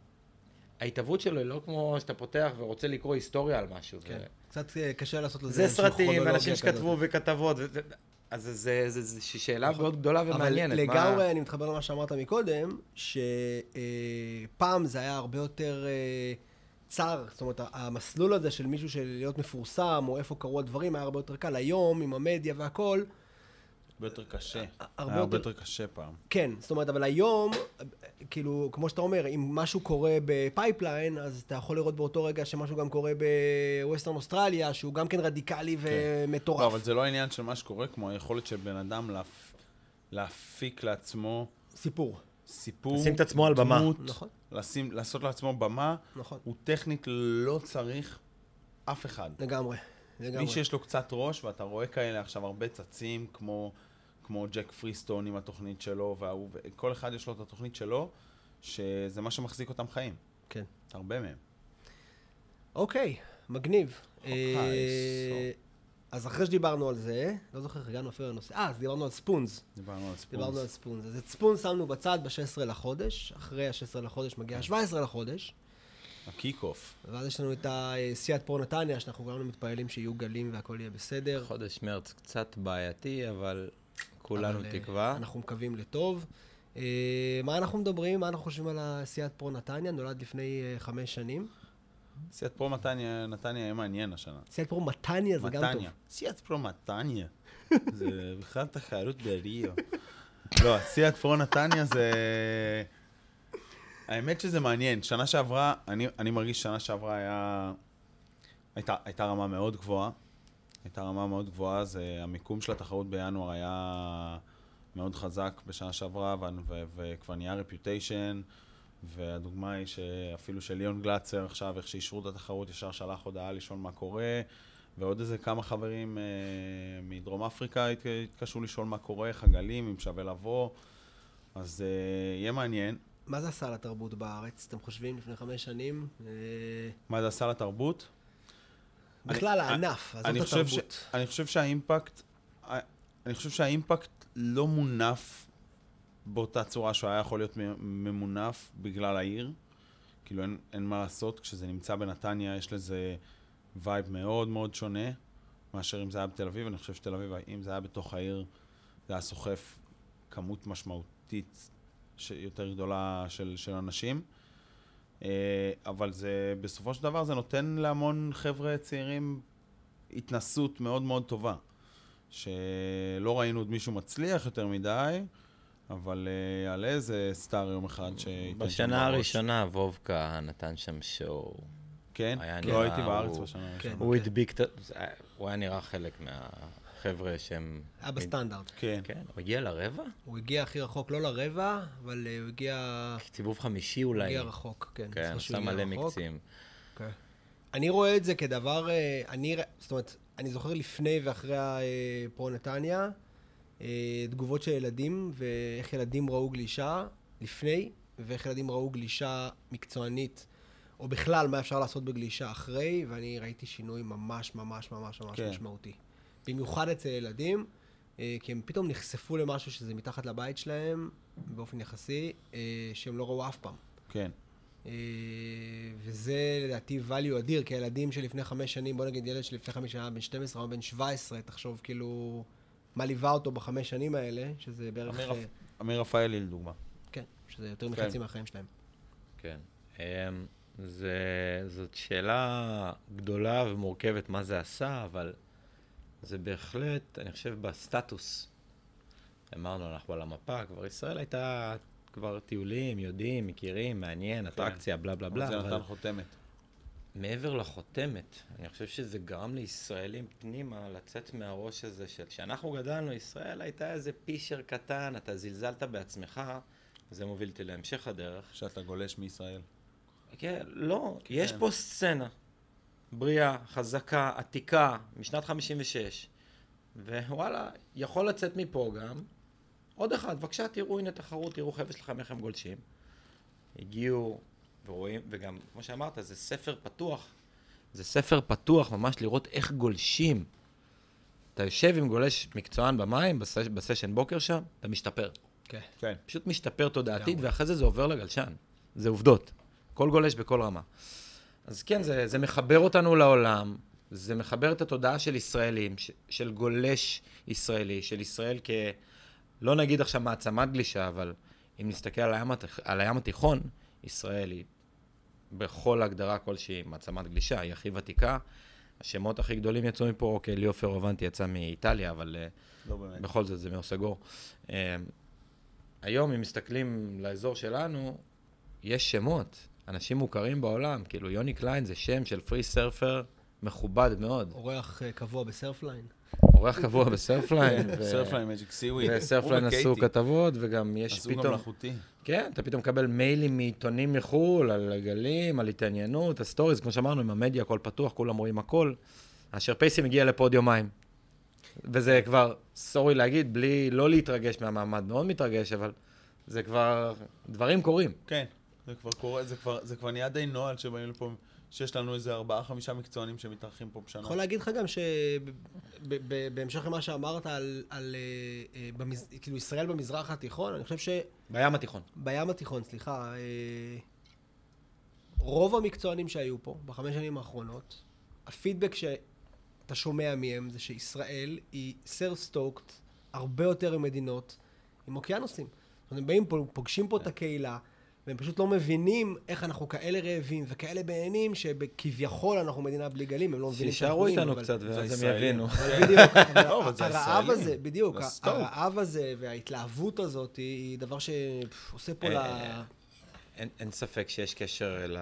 ההתהוות שלו היא לא כמו שאתה פותח ורוצה לקרוא היסטוריה על משהו.
כן.
זה-
קצת אה, קשה לעשות לזה
זה סרטים, אנשים
כזאת.
שכתבו וכתבות, ו- אז זה- זה זה- זה שאלה מאוד גדולה ומעניינת.
אבל
מה-
לגמרי, אני מתחבר למה שאמרת מקודם, שפעם זה היה הרבה יותר אה, צר, זאת אומרת, המסלול הזה של מישהו של להיות מפורסם, או איפה קרו הדברים, היה הרבה יותר קל. היום, עם המדיה והכל,
הרבה יותר קשה.
הרבה
היה הרבה
יותר-
יותר קשה פעם.
כן, זאת אומרת, אבל היום, כאילו, כמו שאתה אומר, אם משהו קורה בפייפליין, אז אתה יכול לראות באותו רגע שמשהו גם קורה בווסטרן אוסטרליה, שהוא גם כן רדיקלי ומטורף.
לא, אבל זה לא העניין של מה שקורה, כמו היכולת של בן אדם להפ... להפיק לעצמו
סיפור.
סיפור,
לשים את עצמו על במה.
דמות,
נכון.
לשים, לעשות לעצמו במה,
נכון.
הוא טכנית לא צריך אף אחד.
לגמרי. לגמרי.
מי שיש לו קצת ראש, ואתה רואה כאלה עכשיו הרבה צצים, כמו, כמו ג'ק פריסטון עם התוכנית שלו, וההוא, וכל אחד יש לו את התוכנית שלו, שזה מה שמחזיק אותם חיים.
כן.
הרבה מהם.
אוקיי, מגניב. אה, אז אחרי שדיברנו על זה, לא זוכר איך הגענו אפילו לנושא, אה, אז דיברנו על ספונס.
דיברנו על ספונס.
דיברנו על ספונס. אז את ספונס שמנו בצד ב-16 לחודש, אחרי ה-16 לחודש מגיע ה-17 לחודש,
ה kick off.
ואז יש לנו את הסיאט פרו נתניה, שאנחנו כולנו מתפללים שיהיו גלים והכל יהיה בסדר.
חודש מרץ קצת בעייתי, אבל כולנו
אבל, אה,
תקווה.
אנחנו מקווים לטוב. אה, מה אנחנו מדברים? מה אנחנו חושבים על הסיאט פרו נתניה? נולד לפני אה, חמש שנים.
סיאט פרו נתניה, נתניה יהיה מעניין השנה.
סיאט פרו מתניה זה גם טוב.
מתניה. סיאט פרו מתניה. זה *laughs* בכלל תחרות בריו. לא, סיאט פרו נתניה זה... האמת שזה מעניין. שנה שעברה, אני, אני מרגיש ששנה שעברה היה... הייתה, הייתה רמה מאוד גבוהה. הייתה רמה מאוד גבוהה, זה המיקום של התחרות בינואר היה מאוד חזק בשנה שעברה, וכבר נהיה רפיוטיישן, והדוגמה היא שאפילו של ליאון גלצר עכשיו, איך שאישרו את התחרות, ישר שלח הודעה לשאול מה קורה, ועוד איזה כמה חברים אה, מדרום אפריקה הת- התקשרו לשאול מה קורה, איך הגלים, אם שווה לבוא, אז אה, יהיה מעניין.
מה זה עשה לתרבות בארץ, אתם חושבים, לפני חמש שנים? אה,
מה זה עשה לתרבות?
בכלל, הענף, עזוב
אני
את
חושב, ש...
התרבות.
אני חושב שהאימפקט, אני חושב שה impact לא מונף באותה צורה שהוא היה יכול להיות ממונף בגלל העיר. כאילו אין, אין מה לעשות, כשזה נמצא בנתניה יש לזה vibe מאוד מאוד שונה מאשר אם זה היה בתל אביב. אני חושב שתל אביב, אם זה היה בתוך העיר, זה היה סוחף כמות משמעותית. יותר גדולה של, של אנשים. אה, אבל זה, בסופו של דבר זה נותן להמון חבר'ה צעירים התנסות מאוד מאוד טובה. שלא ראינו עוד מישהו מצליח יותר מדי, אבל אה, יעלה איזה סטאר יום אחד שייתן
בשנה. הראשונה וובקה נתן שם שואו.
כן? לא הייתי בארץ
הוא-
בשנה
כן.
הראשונה.
הוא הדביק את הוא היה נראה חלק מהחבר'ה שהם...
היה בסטנדרט.
כן.
כן, הוא הגיע לרבע?
הוא הגיע הכי רחוק, לא לרבע, אבל אה, הוא הגיע...
סיבוב חמישי
הוא
אולי.
הגיע רחוק, כן.
כן, עשה מלא. מקצים.
כן. אני רואה את זה כדבר, אה, אני, זאת אומרת, אני זוכר לפני ואחרי הפרו נתניה, אה, תגובות של ילדים, ואיך ילדים ראו גלישה לפני, ואיך ילדים ראו גלישה מקצוענית, או בכלל, מה אפשר לעשות בגלישה אחרי, ואני ראיתי שינוי ממש ממש ממש ממש
כן.
משמעותי. במיוחד אצל ילדים, אה, כי הם פתאום נחשפו למשהו שזה מתחת לבית שלהם, באופן יחסי, אה, שהם לא ראו אף פעם.
כן.
אה, וזה לדעתי value אדיר, כי הילדים שלפני חמש שנים, בוא נגיד ילד שלפני חמש שנים היה בן 12 או בן 17, תחשוב כאילו מה ליווה אותו בחמש שנים האלה, שזה בערך,
אמיר רפאלי לדוגמה.
כן, שזה יותר
כן.
מחצי מהחיים שלהם.
כן. אמ, זה, זאת שאלה גדולה ומורכבת מה זה עשה, אבל זה בהחלט, אני חושב, בסטטוס. אמרנו, אנחנו על המפה, כבר ישראל הייתה כבר טיולים, יודעים, מכירים, מעניין, אטרקציה, בלה בלה בלה,
כן. זה
אבל
נתן חותמת.
מעבר לחותמת, אני חושב שזה גרם לישראלים פנימה לצאת מהראש הזה של כשאנחנו גדלנו, ישראל הייתה איזה פישר קטן, אתה זלזלת בעצמך, זה מוביל אותי להמשך הדרך.
שאתה גולש מישראל.
כן, לא,
כן.
יש פה סצנה בריאה, חזקה, עתיקה, משנת 56, ווואלה, יכול לצאת מפה גם. עוד אחד, בבקשה, תראו, הנה תחרות, תראו חבר'ה שלכם איך הם גולשים. הגיעו, ורואים, וגם, כמו שאמרת, זה ספר פתוח. זה ספר פתוח, ממש לראות איך גולשים. אתה יושב עם גולש מקצוען במים, בסש, בסשן בוקר שם, אתה משתפר.
כן.
כן.
פשוט משתפר תודעתית. ואחרי זה זה עובר לגלשן. זה עובדות. כל גולש בכל רמה. אז כן, זה, זה מחבר אותנו לעולם, זה מחבר את התודעה של ישראלים, ש, של גולש ישראלי, של ישראל כ... לא נגיד עכשיו מעצמת גלישה, אבל אם נסתכל על הים. על הים התיכון, ישראל היא בכל הגדרה כלשהי מעצמת גלישה, היא הכי ותיקה. השמות הכי גדולים יצאו מפה, אוקיי, ליאו פרובנטי יצא מאיטליה, אבל... אה,
לא באמת.
בכל זאת זה מאוסגור. אה, היום, אם מסתכלים לאזור שלנו, יש שמות, אנשים מוכרים בעולם, כאילו יוני קליין זה שם של פרי סרפר מכובד מאוד.
אורח אה, קבוע בסרפליין.
אורח קבוע בסרפליין, *laughs*
סרפליין מג'יק סיוויד.
וסרפליין עשו כתבות, וגם יש
עשו גם
פתאום,
מלאכותי.
כן, אתה פתאום מקבל מיילים מעיתונים מחו"ל על הגלים, על התעניינות, ה stories, כמו שאמרנו, עם המדיה, הכל פתוח, כולם רואים הכל. אשר פייסי מגיע לפה עוד יומיים. וזה כבר, sorry להגיד, בלי, לא להתרגש מהמעמד, מאוד מתרגש, אבל זה כבר, דברים קורים.
כן, זה כבר קורה, זה כבר, זה כבר נהיה די נוהל שבאים לפה, שיש לנו איזה ארבעה, חמישה מקצוענים שמתארחים פה בשנה.
יכול להגיד לך גם שבהמשך למה שאמרת על, על אה, אה, במז... כאילו ישראל במזרח התיכון, אני חושב
בים התיכון.
שבים התיכון, סליחה, אה, רוב המקצוענים שהיו פה בחמש שנים האחרונות, הפידבק שאתה שומע מהם זה שישראל היא סר סטוקט הרבה יותר ממדינות עם אוקיינוסים. זאת אומרת, הם באים פה, פוגשים פה את הקהילה, והם פשוט לא מבינים איך אנחנו כאלה רעבים וכאלה בעניינים, שכביכול אנחנו מדינה בלי גלים, הם לא מבינים
שישארו
שאנחנו
איתנו
אבל-
קצת ואז הם. יבינו.
בדיוק,
לא,
הרעב. הזה, בדיוק. הרעב הזה וההתלהבות הזאת היא דבר שעושה פה ל...
אה, אין, אין ספק שיש קשר ל...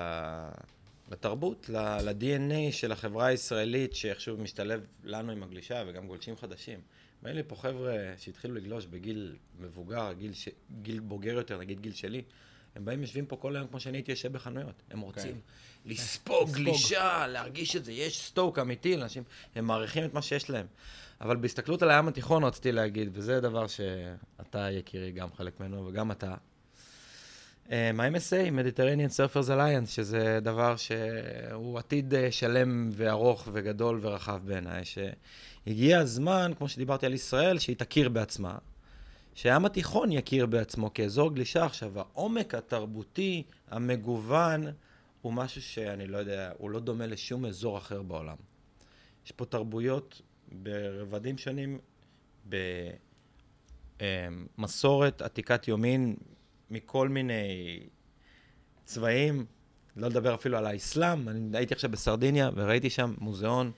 לתרבות, ל- ל-DNA של החברה הישראלית, שאיכשהו משתלב לנו עם הגלישה וגם גולשים חדשים. באים לי פה חבר'ה שהתחילו לגלוש בגיל מבוגר, גיל, ש... גיל בוגר יותר, נגיד גיל שלי. הם באים, יושבים פה כל היום כמו שאני הייתי יושב בחנויות. הם רוצים לספוג גלישה, להרגיש את זה, יש סטוק אמיתי לאנשים, הם מעריכים את מה שיש להם. אבל בהסתכלות על הים התיכון רציתי להגיד, וזה דבר שאתה, יקירי, גם חלק ממנו, וגם אתה, מה-MSA, Mediterranean Surfers Alliance, שזה דבר שהוא עתיד אה, שלם וארוך וגדול ורחב בעיניי, שהגיע הזמן, כמו שדיברתי על ישראל, שהיא תכיר בעצמה, שהים התיכון יכיר בעצמו כאזור גלישה. עכשיו, העומק התרבותי, המגוון, הוא משהו שאני לא יודע, הוא לא דומה לשום אזור אחר בעולם. יש פה תרבויות ברבדים שונים, במסורת עתיקת יומין, מכל מיני צבעים, לא לדבר אפילו על האסלאם, אני הייתי עכשיו בסרדיניה וראיתי שם מוזיאון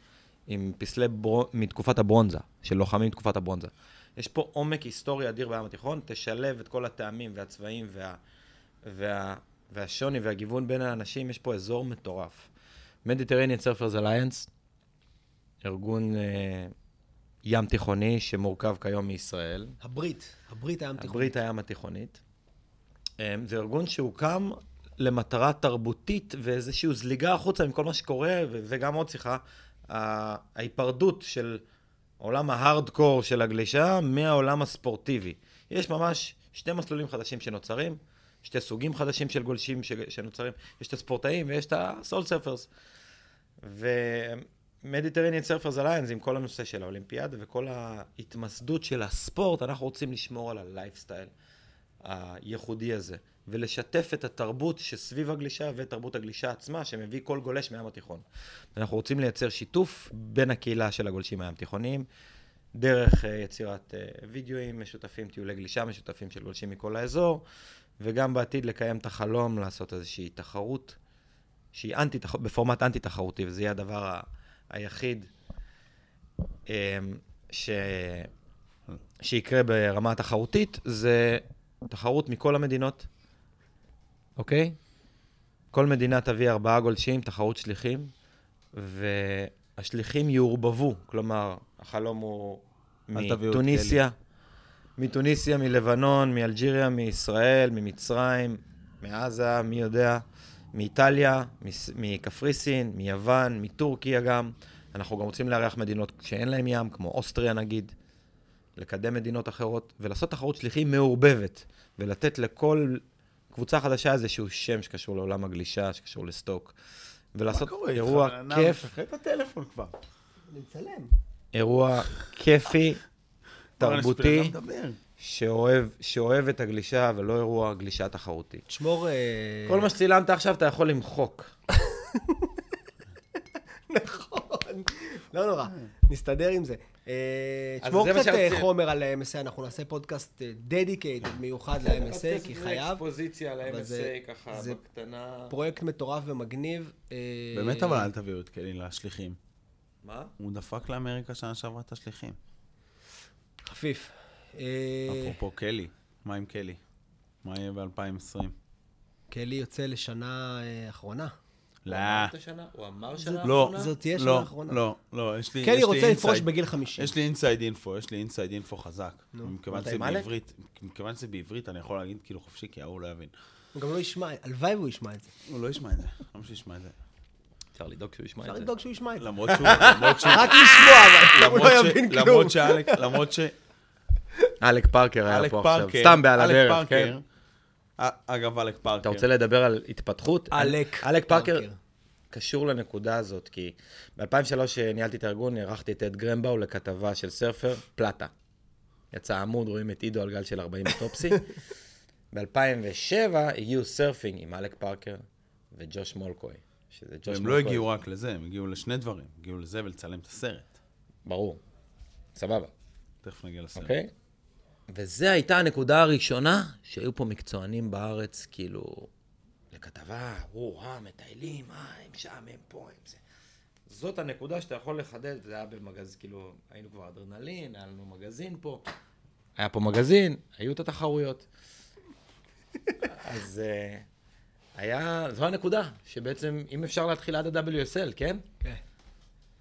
עם פסלי בר... מתקופת הברונזה, של לוחמים מתקופת הברונזה. יש פה עומק היסטורי אדיר בים התיכון, תשלב את כל הטעמים והצבעים וה... וה... והשוני והגיוון בין האנשים, יש פה אזור מטורף. Mediterranean Surfers Alliance, ארגון אה, ים תיכוני שמורכב כיום מישראל,
הברית, הברית הים תיכון.
הברית הים התיכונית. אה, זה ארגון שהוקם למטרה תרבותית ואיזושהי זליגה החוצה מכל מה שקורה, ו- וגם עוד שיחה, ההיפרדות של עולם ההארדקור של הגלישה מהעולם הספורטיבי. יש ממש שתי מסלולים חדשים שנוצרים, שתי סוגים חדשים של גולשים שנוצרים, יש את הספורטאים ויש את ה soul surfers. ו-Mediterranean Surfers Alliance, עם כל הנושא של האולימפיאדה וכל ההתמסדות של הספורט, אנחנו רוצים לשמור על הלייפסטייל הייחודי הזה, ולשתף את התרבות שסביב הגלישה ותרבות הגלישה עצמה, שמביא כל גולש מהים התיכון. אנחנו רוצים לייצר שיתוף בין הקהילה של הגולשים הים תיכוניים, דרך uh, יצירת uh, וידאוים משותפים, טיולי גלישה משותפים של גולשים מכל האזור, וגם בעתיד לקיים את החלום לעשות איזושהי תחרות שהיא אנטי, בפורמט אנטי-תחרותי, וזה יהיה הדבר ה- היחיד אמ, ש... שיקרה ברמה התחרותית, זה תחרות מכל המדינות, אוקיי? כל מדינה תביא ארבעה גולשים, תחרות שליחים, והשליחים יעורבבו, כלומר, החלום הוא מתוניסיה, מתוניסיה, מלבנון, מאלג'יריה, מישראל, ממצרים, מעזה, מי יודע, מאיטליה, מקפריסין, מיוון, מטורקיה גם. אנחנו גם רוצים לארח מדינות שאין להן ים, כמו אוסטריה נגיד, לקדם מדינות אחרות, ולעשות תחרות שליחים מעורבבת, ולתת לכל קבוצה חדשה איזשהו שם שקשור לעולם הגלישה, שקשור לסטוק, ולעשות אירוע כיף,
שחרר את הטלפון כבר.
אני מצלם.
אירוע כיפי, *laughs* תרבותי. שאוהב, שאוהב את הגלישה, ולא אירוע גלישה תחרותי.
תשמור... אה,
כל מה שצילמת עכשיו אתה יכול למחוק. *laughs*
נכון. לא נורא, נסתדר עם זה. אה, תשמור קצת אה. חומר על ה-MSA, אנחנו נעשה פודקאסט dedicated מיוחד ל-MSA, כי חייב.
אקספוזיציה
זה-
ככה, בקטנה.
פרויקט מטורף ומגניב. אה,
באמת אבל אל תביאו את קלי לשליחים.
מה?
הוא דפק לאמריקה שנה שעברה את השליחים.
חפיף. אה,
אפרופו קלי, מה עם קלי? מה יהיה ב-2020?
קלי יוצא לשנה אה, אחרונה.
לא,
הוא אמר שנה
לא,
האחרונה?
זאת תהיה שנה
לא,
האחרונה.
לא, לא, יש לי...
קלי
יש לי
רוצה לפרוש בגיל 50.
יש לי inside info, יש לי inside info חזק.
נו,
מכיוון
אתה
שזה? בעברית, מכיוון שזה בעברית, אני יכול להגיד כאילו חופשי, כי ההוא לא יבין.
הוא גם לא ישמע, הלוואי והוא ישמע את זה.
הוא לא ישמע את זה, למה שישמע את זה?
אפשר לדאוג שהוא ישמע
אפשר
את זה.
לדאוג שהוא ישמע את זה.
למרות שהוא, למרות שהוא,
רק לשמוע, אבל הוא לא יבין כלום.
למרות שאלק, למרות ש...
אלק פארקר היה פה עכשיו, סתם
על
הדרך, כן?
אגב, אלק פארקר.
אתה רוצה לדבר על התפתחות?
אלק
אלק פארקר. קשור לנקודה הזאת, כי ב-2003 ניהלתי את הארגון, אירחתי את אד גרמבאו לכתבה של סרפר, פלטה. יצא עמוד, רואים את עידו על גל של 40 בטופסי. *laughs* ב-2007 הגיעו סרפינג עם אלק פארקר וג'וש מולקוי. שזה ג'וש
הם
מולקוי.
לא הגיעו רק לזה, הם הגיעו לשני דברים. הגיעו לזה ולצלם את הסרט.
ברור. סבבה,
תכף נגיע לסרט.
אוקיי? וזו הייתה הנקודה הראשונה שהיו פה מקצוענים בארץ, כאילו, לכתבה, או-אה, מטיילים, אה, הם שם, הם פה, הם זה. זאת הנקודה שאתה יכול לחדד, זה היה במגזין, כאילו, היינו כבר אדרנלין, היה לנו מגזין פה, היה פה מגזין, היו את התחרויות. *laughs* אז אה, היה, זו הנקודה, שבעצם, אם אפשר להתחיל עד ה-WSL, כן?
כן.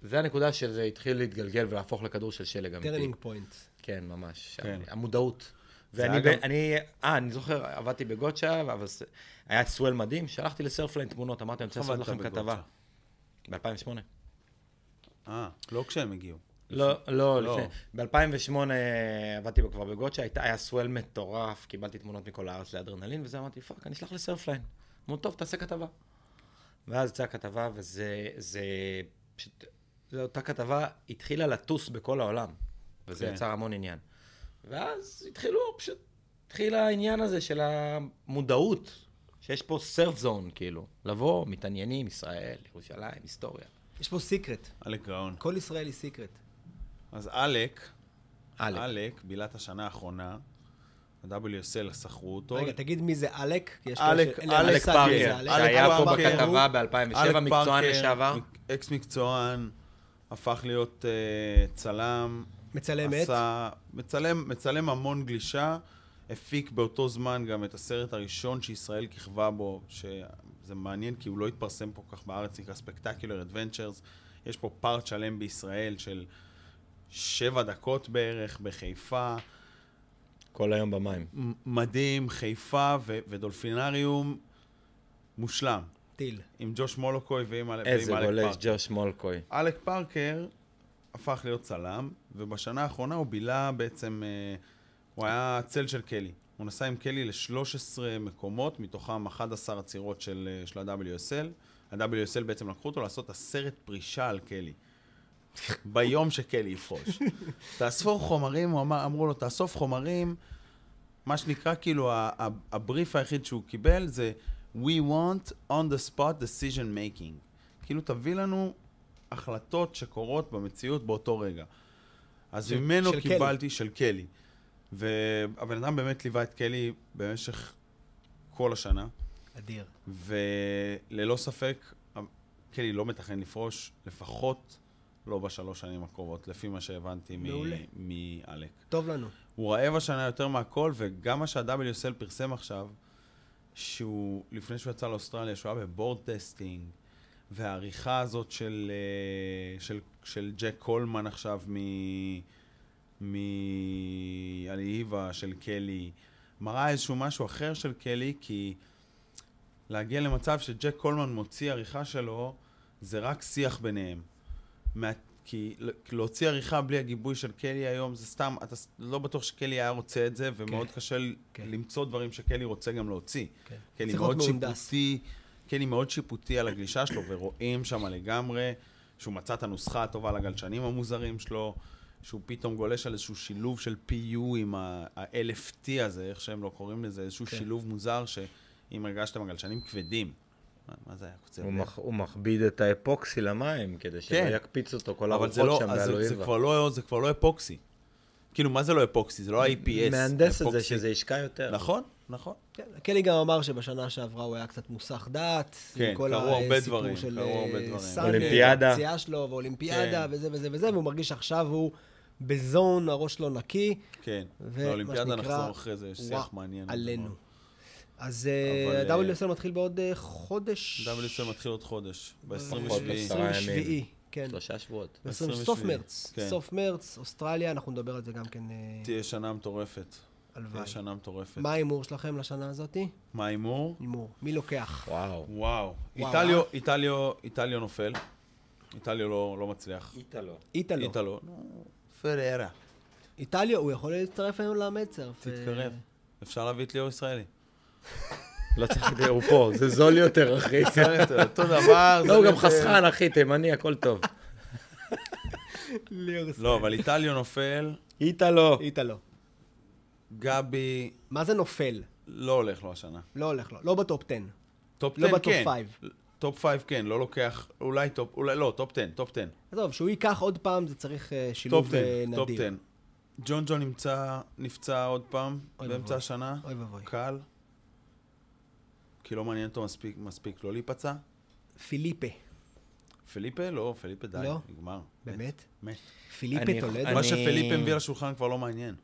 זה הנקודה שזה התחיל להתגלגל ולהפוך לכדור של שלג אמיתי.
turning point.
כן, ממש.
כן.
המודעות. ואני,
היה גם-
ב- אני, אה, אני זוכר, עבדתי ב Gotcha, אבל היה swell מדהים, שלחתי ל Surfline תמונות, אמרתי, אני רוצה לעשות לכם כתבה.
ב Gotcha?
ב-2008.
אה, לא כשהם הגיעו.
לא, לא,
לא.
לפני. ב-2008 עבדתי כבר ב Gotcha, היה swell מטורף, קיבלתי תמונות מכל הארץ לאדרנלין, וזה אמרתי, fuck, אני אשלח ל Surfline. אמרו, טוב, תעשה כתבה. ואז יצאה הכתבה, וזה, זה פשוט, זו אותה כתבה התחילה לטוס בכל העולם, וזה
כן.
יצר המון עניין. ואז התחילו, פשוט, התחיל העניין הזה של המודעות, שיש פה סרף זון, כאילו, לבוא, מתעניינים, ישראל, ירושלים, היסטוריה.
יש פה סיקרט.
עלק גאון.
כל ישראל היא סיקרט.
אז עלק,
עלק.
עלק, בילה את השנה האחרונה, ה-WSL שכרו אותו.
רגע, תגיד מי זה
אלק?
מי זה
פארקר. שהיה פה בכתבה
הוא-
ב-2007,
אלק
מקצוען לשעבר.
אקס מקצוען, הפך להיות אה, צלם.
מצלם עט.
עשה- מצלם, מצלם המון גלישה, הפיק באותו זמן גם את הסרט הראשון שישראל כיכבה בו, שזה מעניין כי הוא לא התפרסם פה כך בארץ, נקרא Spectacular Adventures. יש פה part שלם בישראל של שבע דקות בערך בחיפה.
כל היום במים.
מדהים, חיפה ו- ודולפינריום מושלם.
טיל.
עם ג'וש מולוקוי ועם ועם
איזה
אלק
גולש,
פארקר.
ג'וש מולקוי.
אלק פארקר הפך להיות צלם, ובשנה האחרונה הוא בילה בעצם, אה, הוא היה צל של קלי. הוא נסע עם קלי ל-13 מקומות, מתוכם 11 עצירות של, אה, של ה-WSL. ה-WSL בעצם לקחו אותו לעשות הסרט פרישה על קלי. ביום שקלי יפרוש. *laughs* תאספו חומרים, הוא אמר, אמרו לו, תאסוף חומרים, מה שנקרא, כאילו, הבריף היחיד שהוא קיבל זה We want on the spot decision making. כאילו, תביא לנו החלטות שקורות במציאות באותו רגע. אז
של-
ממנו
של
קיבלתי, של קלי. והבן אדם באמת ליווה את קלי במשך כל השנה,
אדיר.
וללא ספק, קלי לא מתכנן לפרוש, לפחות לא בשלוש שנים הקרובות, לפי מה שהבנתי. מאלק.
טוב לנו.
הוא רעב השנה יותר מהכל, וגם מה שה-WSL פרסם עכשיו, שהוא, לפני שהוא יצא לאוסטרליה, שהוא היה ב board testing, והעריכה הזאת של, אה, של, של ג'ק קולמן עכשיו מ... מהאליאיווה של קלי, מראה איזשהו משהו אחר של קלי, כי להגיע למצב שג'ק קולמן מוציא עריכה שלו, זה רק שיח ביניהם. מה... כי להוציא עריכה בלי הגיבוי של קלי היום זה סתם, אתה לא בטוח שקלי היה רוצה את זה, ומאוד
כן.
קשה
כן.
למצוא דברים שקלי רוצה גם להוציא.
כן.
קלי מאוד. שיפוטי, קלי מאוד שיפוטי על הגלישה שלו, ורואים שם לגמרי שהוא מצא את הנוסחה הטובה לגלשנים המוזרים שלו, שהוא פתאום גולש על איזשהו שילוב של PU עם ה-LFT הזה, איך שהם לא קוראים לזה, איזשהו
כן.
שילוב מוזר, שאם הרגשתם הגלשנים כבדים. מה, מה זה היה קוצר
הוא? מח... הוא מכביד את האפוקסי למים, כדי שלא
כן.
יקפיץ אותו כל
אבל זה
הרוחות
לא,
שם
אז זה, זה,
באלוהיבה.
כבר לא, זה כבר לא אפוקסי. כאילו, מה זה לא אפוקסי? זה לא ה-APS.
מהנדס את זה. שזה ישקע יותר.
נכון, נכון.
כן, קלי גם אמר שבשנה שעברה הוא היה קצת מוסח דעת.
כן, קרו הרבה דברים, קרו הרבה
אה,
דברים.
אולימפיאדה.
הפציעה שלו ואולימפיאדה
כן.
וזה וזה וזה, והוא מרגיש שעכשיו הוא בזון, הראש שלו נקי.
כן. לאולימפיאדה נחזור אחרי זה, יש שיח מעניין.
עלינו. אז
אבל,
אה,
אה,
WSL מתחיל בעוד חודש.
WSL מתחיל עוד חודש,
פחות
ב-27.
עשרה
ב-27,
ימים.
כן.
שלושה שבועות.
סוף
27,
מרץ.
כן.
סוף מרץ, אוסטרליה, אנחנו נדבר על זה גם כן,
תהיה שנה מטורפת.
הלוואי.
שנה מטורפת.
מה ההימור שלכם לשנה הזאתי?
מה ההימור?
הימור. מי לוקח?
וואו.
וואו. איטליו? איטליו, איטליו נופל. איטליו לא לא מצליח.
איטלו.
איטלו.
איטלו. פררה.
איטלו, הוא יכול להצטרף היום למצרף.
תתקרב. אפשר להביא את ליאור ישראלי. *laughs*
לא צריך לדבר, הוא פה, זה זול יותר, אחי. *laughs*
אותו דבר.
לא, הוא גם חסכן, אחי, תימני, הכל טוב. *laughs*
לא, אבל איטלו נופל,
איטלו.
איטלו.
גבי
מה זה נופל?
לא הולך לו השנה.
לא הולך לו. לא ב top 10.
top
לא
10
ב top
כן.
5.
top 5 כן, לא לוקח, אולי top, אולי לא, top 10, top 10.
עזוב, שהוא ייקח עוד פעם, זה צריך אה, שילוב
top 10,
אה,
top
נדיר.
10. ג'ון ג'ון נמצא, נפצע עוד פעם באמצע. השנה.
אוי ואבוי.
קל. כי לא מעניין אותו מספיק, מספיק לא להיפצע.
פיליפה,
פליפה? לא, פליפה די,
לא?
נגמר.
באמת?
מת.
פיליפה טולדו?
מה שפליפה מביא לשולחן כבר לא מעניין.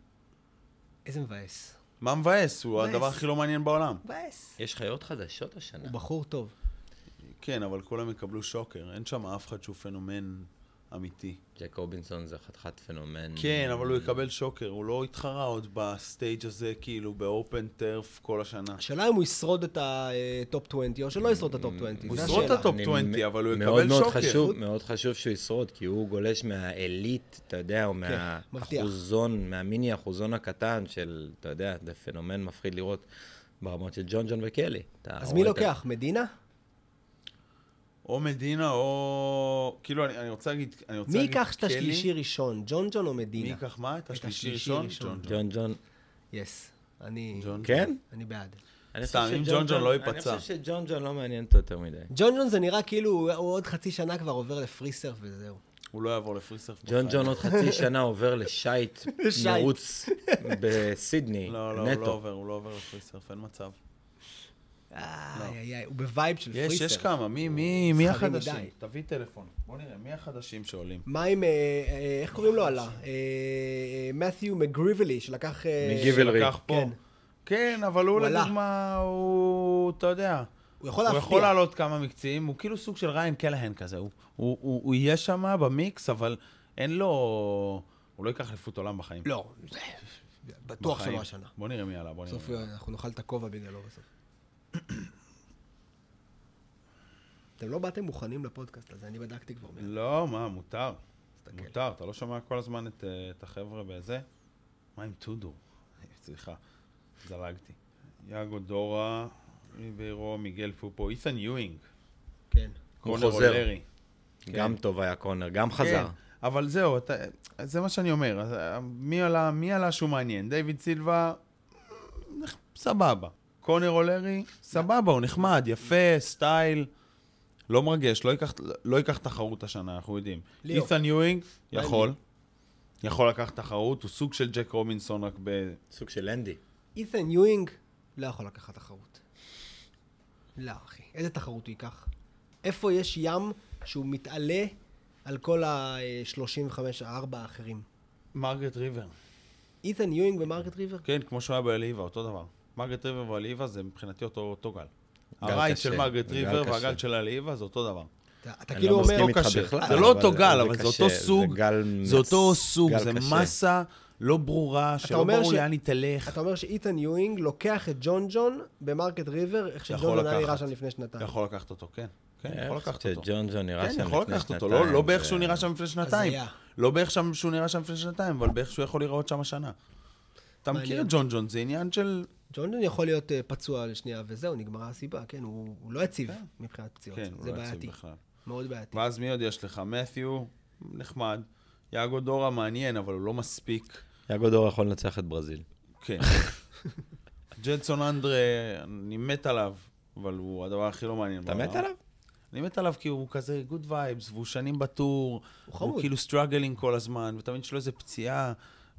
איזה מבאס.
מה מבאס? הוא
מבאס.
הדבר הכי לא מעניין בעולם.
מבאס.
יש חיות חדשות השנה.
הוא בחור טוב.
כן, אבל כולם יקבלו שוקר. אין שם אף אחד שהוא פנומן אמיתי.
ג'ק רובינסון זה חתיכת פנומן.
כן, אבל הוא יקבל שוקר. הוא לא יתחרה עוד ב stage הזה, כאילו, באופן טרף כל השנה.
השאלה אם הוא ישרוד את ה top 20 או שלא ישרוד את ה top 20.
הוא ישרוד את.
ה
top
אני
20,
מ-
אבל הוא
מאוד
יקבל
מאוד
שוקר.
מאוד חשוב שהוא ישרוד, כי הוא גולש מהעילית, אתה יודע, או
כן.
מהאחוזון, מהמיני אחוזון הקטן של, אתה יודע, זה פנומן מפחיד לראות ברמות של ג'ון ג'ון וקלי.
אז מי לוקח? מדינה?
או מדינה, או... כאילו, אני, אני רוצה להגיד... אני רוצה
מי ייקח את. השלישי ראשון? ג'ון ג'ון או
מי
מדינה?
ייקח מה? את השלישי ראשון? ג'ון ג'ון.
יס. אני...
ג'ון
כן?
אני בעד.
אני
סתם, אם ג'ון ג'ון לא ייפצע.
אני חושב שג'ון ג'ון לא מעניין אותו יותר מדי.
ג'ון ג'ון זה נראה כאילו הוא הוא עוד חצי שנה כבר עובר לפרי סרף וזהו.
הוא לא יעבור לפריסרף
ג'ון ג'ון עוד חצי שנה עובר לשייט. *laughs* מרוץ *laughs* בסידני,
לא, לא, הוא לא
נטו.
עובר, הוא לא עובר ל free surf, אין מצב.
איי, איי, איי, הוא ב vibe של free-ish.
יש כמה, מי, מי, מי החדשים? תביא טלפון. בוא נראה, מי החדשים שעולים?
מה עם, אה, אה, איך קוראים לו עלה? אה, מת'יו מקגיליברי, שלקח...
מקגיליברי.
לקח פה.
כן.
כן, אבל הוא
הוא.
לדוגמה, הוא, אתה יודע,
הוא יכול
הוא
להפתיע.
יכול לעלות כמה מקצים, הוא כאילו סוג של ריאן קלינן כזה, הוא, הוא, הוא, הוא יהיה שם במיקס, אבל אין לו, הוא לא ייקח אליפות עולם בחיים.
לא, בטוח. שלא השנה.
בוא נראה מי עלה, בוא נראה.
בסוף. אנחנו נאכל את הכובע בגללו בסוף. אתם לא באתם מוכנים לפודקאסט הזה, אני בדקתי כבר.
לא, מה, מותר.
תסתכל.
מותר, אתה לא שומע כל הזמן את, אה, את החבר'ה בזה? מה עם טודו? *laughs* סליחה, זלגתי. יאגו דורה, ריביירו, מיגל פופו, אית'ן יואינג,
כן.
קונר. אולרי.
גם טוב היה קונר, גם חזר.
כן, אבל זהו, אתה, זה מה שאני אומר. אה, מי עלה, מי עלה שהוא מעניין? דיוויד סילבה, סבבה. קונר אולרי, סבבה, הוא נחמד, יפה, סטייל. לא מרגש, לא ייקח, לא ייקח תחרות השנה, אנחנו יודעים.
ליאו.
אית'ן יואינג, יכול. יכול לקחת תחרות, הוא סוג של ג'ק רובינסון, רק ב...
סוג של אנדי.
אית'ן יואינג לא יכול לקחת תחרות. לא, אחי. איזה תחרות הוא ייקח? איפה יש ים שהוא מתעלה על כל ה-35, הארבע האחרים?
מרגרט ריבר.
אית'ן יואינג ומרגרט ריבר?
כן, כמו שהוא היה בהאליאיווה, אותו דבר. מרגרט ריבר והאליאיווה זה מבחינתי אותו, אותו גל. ה
right
של מרגרט ריבר. והגל של האליאיווה זה אותו דבר.
אתה, אתה
אני
כאילו
לא
אומר...
איתך
קשה.
בכלל,
זה לא אותו גל, אבל זה אותו סוג.
גל
זה אותו סוג, זה
קשה.
מסה לא ברורה, שלא
אומר
ברור
ש-
לאן היא תלך.
אתה אומר שאית'ן יואינג לוקח את ג'ון ג'ון במרגרט ריבר, איך שג'ון ג'ון היה. נראה שם לפני שנתיים.
יכול לקחת אותו, כן. כן, יכול לקחת אותו.
שג'ון ג'ון נראה
כן,
שם
יכול
לפני
לקחת אותו.
שנתיים,
לא- לא באיך שהוא נראה שם לפני שנתיים. לא באיך שהוא נראה שם לפני שנתיים, אבל באיך שהוא יכול להיראות שם השנה. אתה מכיר. את ג'ון ג'ון, זה עניין של...
ג'ון ג'ון יכול להיות אה, פצוע לשנייה, וזהו, נגמרה הסיבה, כן, הוא, הוא לא יציב
כן.
מבחינת פציעות.
כן,
זה
לא
בעייתי. מאוד בעייתי.
ואז מי עוד יש לך? מת'יו, נחמד. יאגו דורה מעניין, אבל הוא לא מספיק.
יאגו דור יכול לנצח את ברזיל.
כן. ג'דסון אנדרה, אני מת עליו, אבל הוא הדבר הכי לא מעניין
אתה. מת עליו?
אני מת עליו כי הוא כזה good vibes, והוא שנים ב tour,
הוא חמוד.
הוא כאילו struggling כל הזמן, ותמיד יש לו איזה פציעה,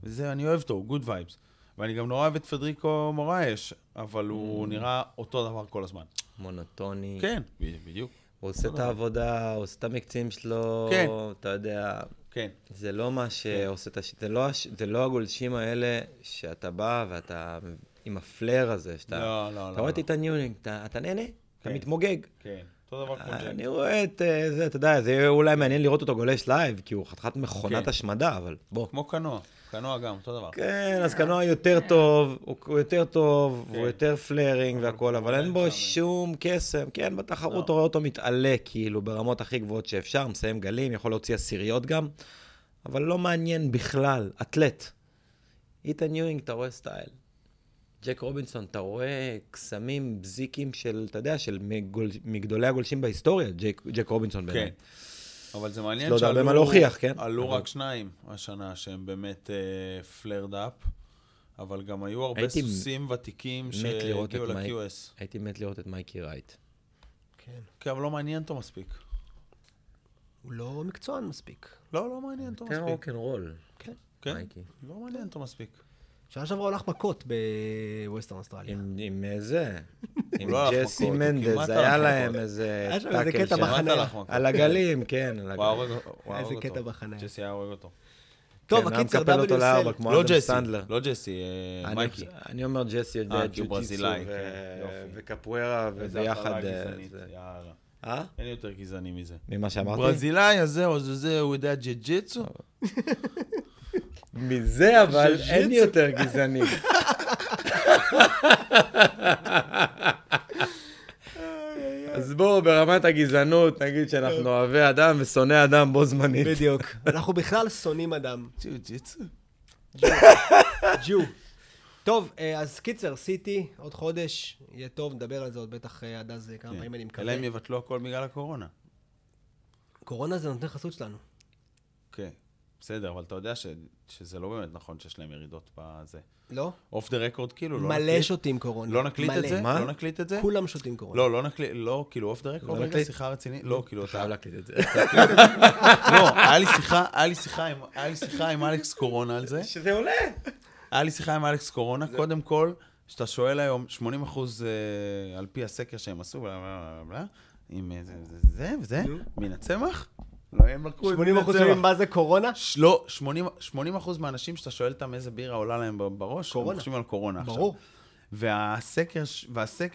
וזה, אני אוהב אותו, הוא good vibes. ואני גם נורא אוהב את פדריקו מורייש, אבל
Mm.
הוא נראה אותו דבר כל הזמן.
מונוטוני.
כן, בדיוק.
הוא עושה את העבודה, הוא עושה את המקצים שלו,
כן.
אתה יודע,
כן.
זה לא מה שעושה את הש... זה לא, הש... זה לא הגולשים האלה שאתה בא ואתה עם ה flair הזה, שאתה...
לא, לא,
אתה
לא,
רואה את
לא.
איתן יואינג, אתה, אתה נהנה, אתה
כן.
מתמוגג.
כן, אותו דבר כמו ג'ק.
אני רואה את אה, זה, אתה יודע, זה יהיה אולי מעניין לראות אותו גולש live, כי הוא חתיכת מכונת
כן.
השמדה, אבל בוא.
כמו קנואה, קנואה גם, אותו דבר.
כן, אז קנואה יותר טוב, הוא יותר טוב,
כן.
הוא יותר flaring והכל, אבל אין בו שום קסם. כן, בתחרות
לא.
אתה רואה אותו מתעלה, כאילו, ברמות הכי גבוהות שאפשר, מסיים גלים, יכול להוציא עשיריות גם, אבל לא מעניין בכלל, אתלט. איתן יואינג, אתה רואה סטייל. ג'ק רובינסון, אתה רואה קסמים, הבזקים של, אתה יודע, של מגדולי הגולשים בהיסטוריה, ג'ק, ג'ק רובינסון
כן. אבל זה מעניין
יש לו עוד הרבה מה להוכיח, כן?
עלו
אבל-
רק שניים השנה שהם באמת flared up, אבל גם היו הרבה
הייתי
סוסים ותיקים שהגיעו. ל-QS.
הייתי מת לראות את מייקי רייט.
כן.
כן, אבל לא מעניין אותו מספיק.
הוא לא מקצוען מספיק.
לא, לא מעניין אותו
יותר
מספיק.
רוקנרול.
כן.
כן?
מייקי.
לא מעניין אותו מספיק.
שנה שעברה הוא הלך מכות בווסטרן אוסטרליה.
עם, עם זה, *laughs* עם
לא
ג'סי
כמעט
היה להם. איזה טאקל
קטע
שם. על הגלים, כן, על הגלים.
איזה קטע. בחניה.
ג'סי היה הורג אותו.
טוב,
כן,
הקיצר, WSL.
לא
אדם
ג'סי. לא ג'סי, אה,
אני-
מייקי.
אני אומר ג'סי
אה, כי הוא
ג'ו-ג'יצו
ברזילאי, כן.
וקפוארה, וביחד...
התחלה
אה. אה?
אין יותר גזעני מזה.
ממה שאמרתי?
ברזילאי הזה, או זה זה, הוא יודע ג'ה-ג'יצו? *laughs*
מזה אבל. אין יותר גזעני. *laughs* אז בואו, ברמת הגזענות, נגיד שאנחנו אוהבי אדם ושונאי אדם בו זמנית.
בדיוק. *laughs* אנחנו בכלל שונאים אדם.
ג'ו-ג'יצו?
ג'ו. טוב, אה, אז קיצר, סיטי, עוד חודש, יהיה טוב, נדבר על זה עוד בטח אה, עד אז אה, כמה פעמים, אני מקווה.
אלא אם יבטלו הכל בגלל הקורונה.
קורונה זה נותן חסות שלנו.
כן, בסדר, אבל אתה יודע ש- שזה לא באמת נכון שיש להם ירידות בזה.
לא?
off the record, כאילו, לא
מלא
נקליט?
שותים קורונה.
לא נקליט את
מלא.
זה?
מה?
לא נקליט את זה?
כולם שותים קורונה.
לא, לא נקליט, לא, כאילו, off the
record,
רגע? שיחה רצינית? לא, כאילו, אתה...
חייב *laughs* להקליט את זה.
לא, היה לי שיחה, היה לי שיחה עם- היה לי שיחה עם אלכס קורונה על זה.
שזה עולה.
היה לי שיחה עם אלכס קורונה, קודם כל, שאתה שואל היום, 80 אחוז אה, על פי הסקר שהם עשו, בלה בלה בלה, עם אה, זה זה וזה. מן הצמח? לא, הם לקחו את
80
מן
אחוז מה זה קורונה?
לא, 80 80 אחוז מהאנשים שאתה שואל אותם איזה בירה עולה להם בראש, הם. חושבים על קורונה עכשיו.
ברור.
והסקר,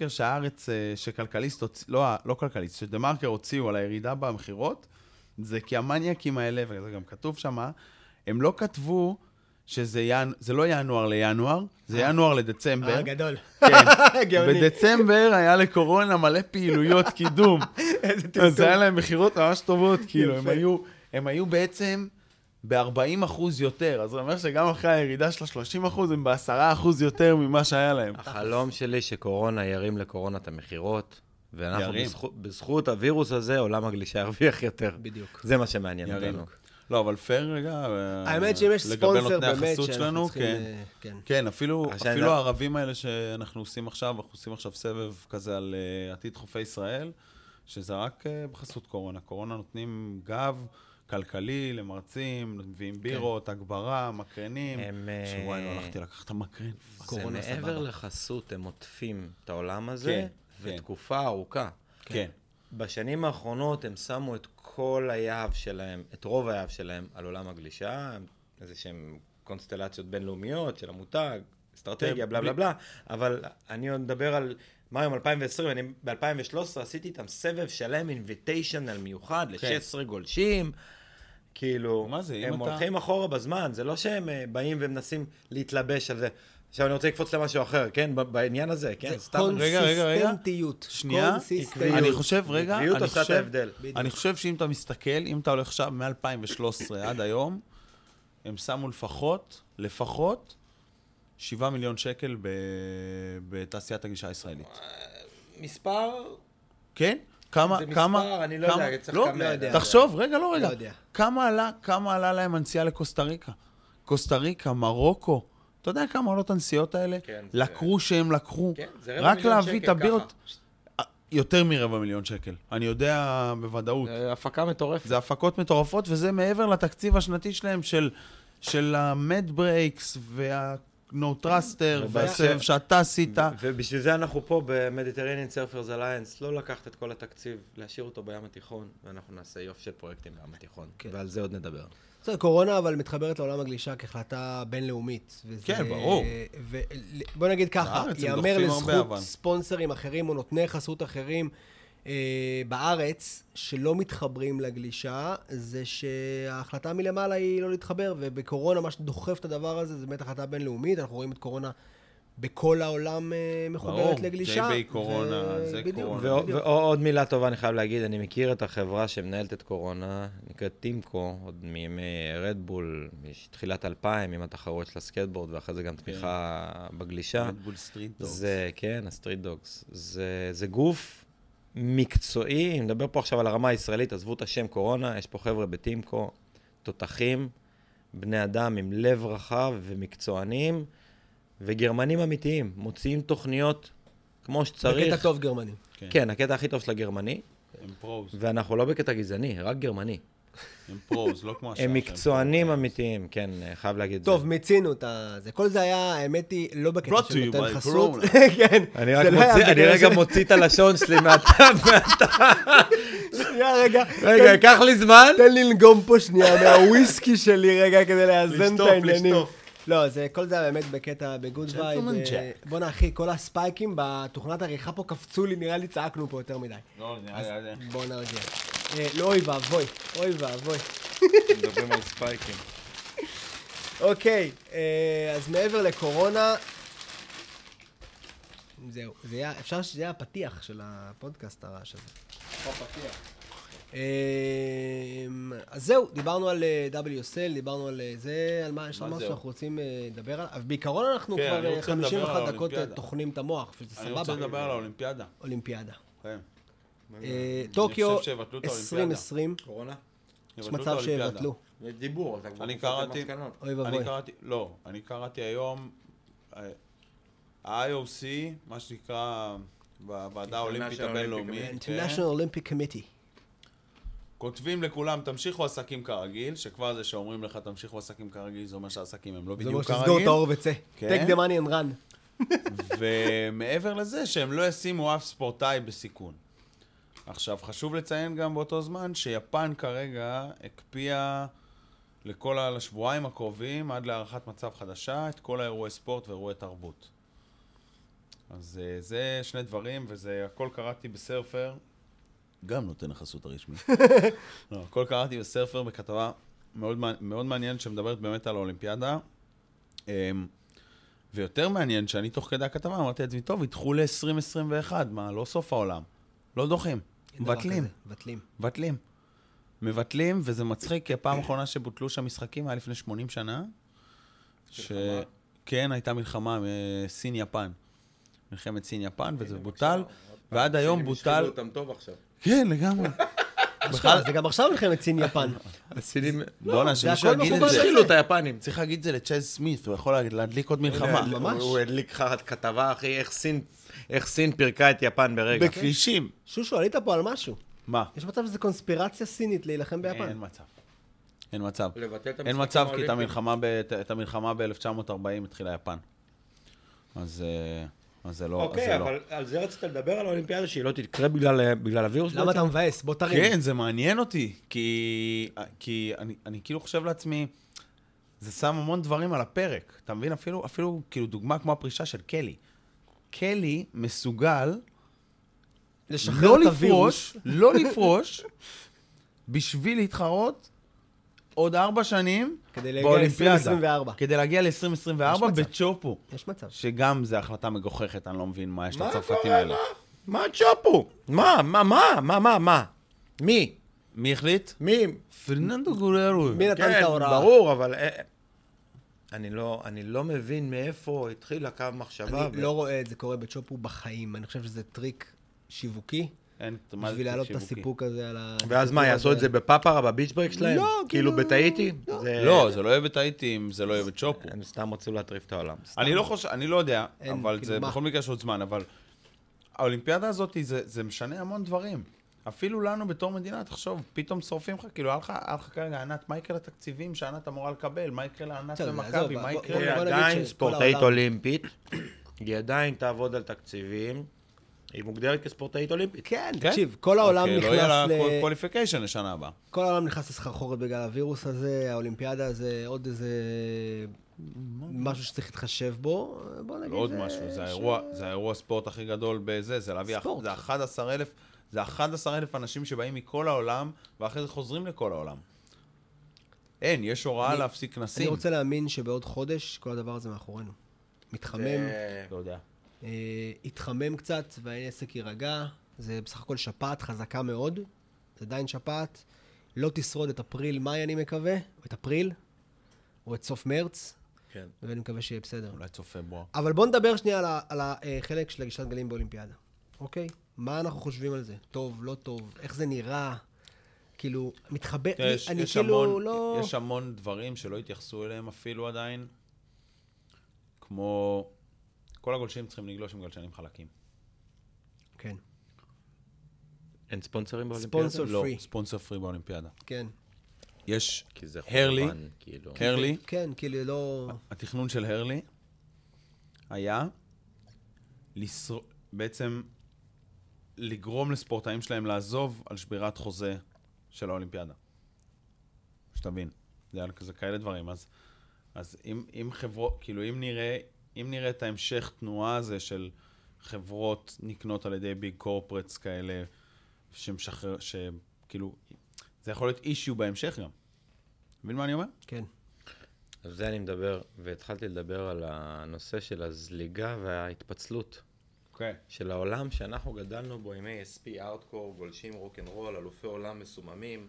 שהארץ, אה, שכלכליסט, הוצ... לא, ה- לא כלכליסט, שדה מרקר הוציאו על הירידה במכירות, זה כי המניאקים האלה, וזה גם כתוב שם, הם לא כתבו שזה ינ... זה לא ינואר לינואר, זה ינואר לדצמבר.
אה, גדול.
כן. *laughs*
גאוני.
בדצמבר היה לקורונה מלא פעילויות קידום. *laughs*
איזה
אז
טמטום.
היה להם מכירות ממש טובות, כאילו, הם. היו, הם היו בעצם ב-40 אחוז יותר, אז זה אומר שגם אחרי הירידה של ה-30 אחוז, הם ב-10 אחוז יותר ממה שהיה להם.
החלום שלי שקורונה ירים לקורונה את המכירות, ואנחנו. בזכות, בזכות הווירוס הזה, עולם הגלישה ירוויח יותר.
בדיוק.
זה מה שמעניין
ירים.
אותנו.
לא, אבל פייר רגע, אה,
האמת שאם יש
לגבי
ספונסר
נותני
באמת
החסות
שאנחנו
שלנו,
צריכים...
כן.
אה, כן.
כן, אפילו,
אני-
הערבים האלה שאנחנו עושים עכשיו, אנחנו עושים עכשיו סבב כזה על עתיד חופי ישראל, שזה רק בחסות קורונה. קורונה נותנים גב כלכלי למרצים, מביאים בירות, הגברה, מקרנים.
הם, אה,
שוואי, לא הלכתי לקחת את המקרן.
זה
קורונה
מעבר. לחסות, הם עוטפים את העולם הזה,
כן,
ותקופה ארוכה.
כן.
בשנים האחרונות הם שמו את כל היהב שלהם, את רוב היהב שלהם, על עולם הגלישה, איזה שהם קונסטלציות בינלאומיות של המותג, אסטרטגיה,
כן,
בלה בלה בלה, אבל אני עוד מדבר על מה היום 2020, אני ב-2013 עשיתי איתם סבב שלם אינביטיישנל מיוחד ל-16 גולשים. כאילו,
מה זה,
הם
אתה-
הולכים אחורה בזמן, זה לא שהם אה, באים ומנסים להתלבש על זה. עכשיו אני רוצה לקפוץ למשהו אחר, כן? בעניין הזה, כן?
זה
סתם...
רגע, רגע, רגע.
קונסיסטנטיות.
שנייה,
קונסיסטנטיות.
אני חושב, רגע,
עקביות
אני
עושה את
חושב,
ההבדל.
בדיוק.
אני חושב שאם אתה מסתכל, אם אתה הולך עכשיו מ-2013 עד היום, הם שמו לפחות, לפחות, 7 מיליון שקל ב- בתעשיית הגישה הישראלית.
מספר...
כן? כמה,
זה
כמה,
מספר, אני לא
כמה-
יודע, צריך
לא,
לכמת.
לא יודע.
תחשוב, רגע, לא
לא
רגע.
יודע.
כמה עלה, כמה עלה להם הנסיעה לקוסטה ריקה? קוסטה ריקה, מרוקו, אתה יודע כמה עולות הנסיעות האלה?
כן, זה-
לקרו שהם לקחו.
כן, זה רבע
רק
מיליון
להביא את
שקל
הבירות,
ככה.
יותר מרבע מיליון שקל. אני יודע בוודאות.
זה הפקה מטורפת.
זה הפקות מטורפות, וזה מעבר לתקציב השנתי שלהם של, של ה Med Breaks וה-No Truster והסבב שאתה עשית.
ובשביל זה אנחנו פה ב Mediterranean Surfers Alliance, לא לקחת את כל התקציב, להשאיר אותו בים התיכון, ואנחנו נעשה יופי של פרויקטים בים התיכון,
כן.
ועל זה עוד נדבר.
בסדר, קורונה אבל מתחברת לעולם הגלישה כהחלטה בינלאומית. וזה-
כן, ברור.
ו- בוא נגיד ככה,
בארץ הם
יאמר
דוחפים הרבה,
לזכות. ספונסרים אחרים או נותני חסות אחרים בארץ, שלא מתחברים לגלישה, זה שההחלטה מלמעלה היא לא להתחבר, ובקורונה מה שדוחף את הדבר הזה זה באמת החלטה בינלאומית, אנחנו רואים את קורונה בכל העולם אה, מחוברת
ברור,
לגלישה.
JB קורונה,
ו-
זה
בדיוק,
קורונה.
ועוד
בדיוק.
ועוד מילה טובה אני חייב להגיד, אני מכיר את החברה שמנהלת את קורונה, נקראת טימקו, עוד מימי רדבול, מתחילת 2000, עם התחרות של הסקייטבורד, ואחרי זה גם תמיכה בגלישה.
רדבול Street Dogs.
זה, כן, ה Street Dogs. זה, זה גוף מקצועי, אני מדבר פה עכשיו על הרמה הישראלית, עזבו את השם קורונה, יש פה חבר'ה בטימקו, תותחים, בני אדם עם לב רחב ומקצוענים, וגרמנים אמיתיים, מוציאים תוכניות כמו שצריך.
בקטע טוב גרמני.
כן, הקטע הכי טוב של הגרמני,
הם pros.
ואנחנו לא בקטע גזעני, רק גרמני.
הם pros, לא כמו השאר.
הם מקצוענים. אמיתיים, כן, חייב להגיד את זה.
טוב, מיצינו את זה. כל זה היה, האמת היא, לא בקטע של נותן חסות. *laughs* כן.
אני
לא
רגע מוציא את הלשון שלי *laughs* מהטעם,
שנייה, רגע.
רגע, ייקח לי זמן.
תן לי לנגום פה שנייה מהוויסקי שלי רגע כדי לאזן את העניינים.
לשטוף.
לא, זה, כל זה היה באמת בקטע ב good vibe.
Gentleman
אה,
Jack.
בואנה אחי, כל הספייקים בתוכנת עריכה פה קפצו לי, נראה לי צעקנו פה יותר מדי.
לא, נראה לי...
בוא נרגיע. אה, לא, אוי ואבוי, אוי ואבוי.
מדברים על ספייקים.
אוקיי, אה, אז מעבר לקורונה, זהו, זה היה, אפשר שזה יהיה הפתיח של הפודקאסט הרעש הזה. אה, אז זהו, דיברנו על אה, WSL, דיברנו על זה, על מה, יש לנו משהו? שאנחנו רוצים לדבר עליו, אבל בעיקרון אנחנו
כן,
כבר
אני
אה,
רוצה לדבר
51
על
דקות. טוחנים את המוח, שזה
אני רוצה
סבבה.
לדבר על האולימפיאדה.
אולימפיאדה.
כן.
אה, טוקיו
חושב שיבטלו את האולימפיאדה.
2020,
קורונה?
יש מצב. שיבטלו.
יש דיבור, אתה כבר
אני קראתי-
מסקנות.
אוי
אני
ואבוי.
קראתי, לא, אני קראתי היום, אה, ה-IOC, מה שנקרא, בוועדה האולימפית
International
הבינלאומית,
Olympic
כן,
International Olympic Committee.
כותבים לכולם, תמשיכו עסקים כרגיל, שכבר זה שאומרים לך תמשיכו עסקים כרגיל, זה אומר שהעסקים הם לא
זה אומר
בדיוק
שתסגור
כרגיל.
את האור וצא.
כן.
take the money and run.
ומעבר לזה, שהם לא ישימו אף ספורטאי בסיכון. עכשיו, חשוב לציין גם באותו זמן שיפן כרגע הקפיאה לכל ה- לשבועיים הקרובים, עד להארכת מצב חדשה, את כל האירועי ספורט ואירועי תרבות. אז אה, זה שני דברים, וזה הכל קראתי בסרפר, גם נותן החסות הרשמי. *laughs* לא, הכל קראתי בסרפר בכתבה מאוד, מאוד מעניינת שמדברת באמת על האולימפיאדה. אמ, ויותר מעניין שאני תוך כדי הכתבה אמרתי לעצמי, טוב, ידחו ל-2021, מה, לא סוף העולם. לא דוחים, מבטלים,
מבטלים.
מבטלים. מבטלים, וזה מצחיק, כי הפעם האחרונה שבוטלו שם משחקים היה לפני 80 שנה. ש... כן, הייתה מלחמה, אה, סין-יפן. מלחמת סין-יפן, וזה בוטל, ועד היום בוטל...
השחילו אותם טוב עכשיו.
כן, לגמרי.
בכלל, זה גם עכשיו מלחמת סין-יפן. *laughs*
הסינים...
בואנה, שמישהו יגיד את זה.
לזה.
השחילו את היפנים.
צריך להגיד את זה לצ'אז סמית, הוא יכול להדליק עוד מלחמה.
ממש.
הוא הדליק לך כתבה, אחי, איך סין- פירקה את יפן ברגע.
בכבישים.
שושו, עלית פה על משהו.
מה?
יש מצב שזה קונספירציה סינית להילחם ביפן.
אין מצב. אין מצב. אין מצב, כי. המלחמה את המלחמה ב-1940 התחילה יפן. אז אה, אז זה לא, אז
אוקיי,
לא.
אבל על זה רצית לדבר, על האולימפיאדה, שהיא לא תקרה בגלל בגלל הווירוס
למה אתה מבאס? בוא תרים.
כן, זה מעניין אותי, כי, כי אני, אני כאילו חושב לעצמי, זה שם המון דברים על הפרק. אתה מבין? אפילו, אפילו כאילו דוגמה כמו הפרישה של קלי. קלי מסוגל
לשחרר
לא
את הווירוס.
לפרוש, לא לפרוש, בשביל להתחרות עוד ארבע שנים
כדי להגיע
באולימפיאדה.
ל-2024.
כדי להגיע
יש
ל-2024
מצב.
בצ'ופו.
יש מצב.
שגם זה החלטה מגוחכת, אני לא מבין מה יש
מה
לצרפתים? האלה.
מה צ'ופו? מה? מה? מה? מה? מה? מה? מי?
מי החליט?
מי?
פרננדו גוררו.
מי נתן את
כן,
ההוראה?
ברור, אבל... אה, אני לא, אני לא מבין מאיפה התחילה קו מחשבה.
אני לא רואה את זה קורה בצ'ופו בחיים. אני חושב שזה טריק שיווקי,
אין, מה
בשביל להעלות את? הסיפוק הזה על ה...
ואז מה, יעשו את זה בפאפרה, ב beach break שלהם?
לא,
כאילו
כאילו-
בטאיטי? זה-
לא, זה לא יהיה בטאיטי אם זה לא יהיה בצ'ופו.
הם סתם רצו להטריף את העולם.
אני לא חושב, אני לא יודע, אבל
כאילו,
זה? בכל מקרה יש עוד זמן, אבל האולימפיאדה הזאת, זה, זה משנה המון דברים. אפילו לנו בתור מדינה, תחשוב, פתאום שורפים לך, כאילו, היה לך, כרגע, ענת, מה יקרה לתקציבים שענת אמורה לקבל? מה יקרה לענת?
עזוב,
מה יקרה?
היא עדיין ספורטאית אולימפית, היא עדיין תעבוד על תקציבים, היא מוגדרת כספורטאית אולימפית.
כן,
כן?
תקשיב, כל העולם
אוקיי, לא יהיה לה
נכנס ל...
qualification לשנה הבאה.
כל העולם נכנס לסחרחורת בגלל הווירוס הזה, האולימפיאדה זה עוד איזה... משהו שצריך להתחשב בו, בוא נגיד...
ועוד
זה
משהו, זה
ש-
האירוע, זה האירוע ספורט הכי גדול בזה, זה להביא, אח-
ספורט.
זה 11 אלף, זה 11 אלף אנשים שבאים מכל העולם, ואחרי זה חוזרים לכל העולם. אין, יש הוראה
אני-
להפסיק
אני
כנסים.
רוצה להאמין שבעוד חודש כל הדבר הזה מאחורינו. מתחמם,
זה-
לא יודע.
אה, יתחמם קצת והעסק יירגע. זה בסך הכל שפעת חזקה מאוד, זה עדיין שפעת. לא תשרוד את אפריל-מאי, אני מקווה, או את אפריל, או את סוף מרץ,
כן.
ואני מקווה שיהיה בסדר.
אולי צוף פברואר.
אבל בוא נדבר שנייה על על החלק של הגישת גלים באולימפיאדה, אוקיי? מה אנחנו חושבים על זה? טוב, לא טוב, איך זה נראה? כאילו, אני,
יש,
אני
יש,
כאילו
המון,
לא...
יש המון דברים שלא התייחסו אליהם אפילו עדיין, כמו כל הגולשים צריכים לגלוש עם גלשנים חלקים.
כן,
אין ספונסרים באולימפיאדה?
ספונסר
לא,
פרי,
ספונסר פרי באולימפיאדה.
כן.
יש הרלי,
כאילו.
הרלי,
כן, כאילו לא...
התכנון של הרלי היה לשר... בעצם לגרום לספורטאים שלהם לעזוב על שבירת חוזה של האולימפיאדה. שתבין, זה היה כזה כאלה דברים. אז, אז אם, אם חברות, כאילו אם נראה, אם נראה את ההמשך תנועה הזה של חברות נקנות על ידי ביג קורפרטס כאלה, שמשחרר, שכאילו, זה יכול להיות אישיו בהמשך גם. מבין מה אני אומר?
כן.
על זה אני מדבר, והתחלתי לדבר על הנושא של הזליגה וההתפצלות
אוקיי.
של העולם שאנחנו גדלנו בו עם ASP, אאוטקור, גולשים רוקנרול, אלופי עולם מסוממים.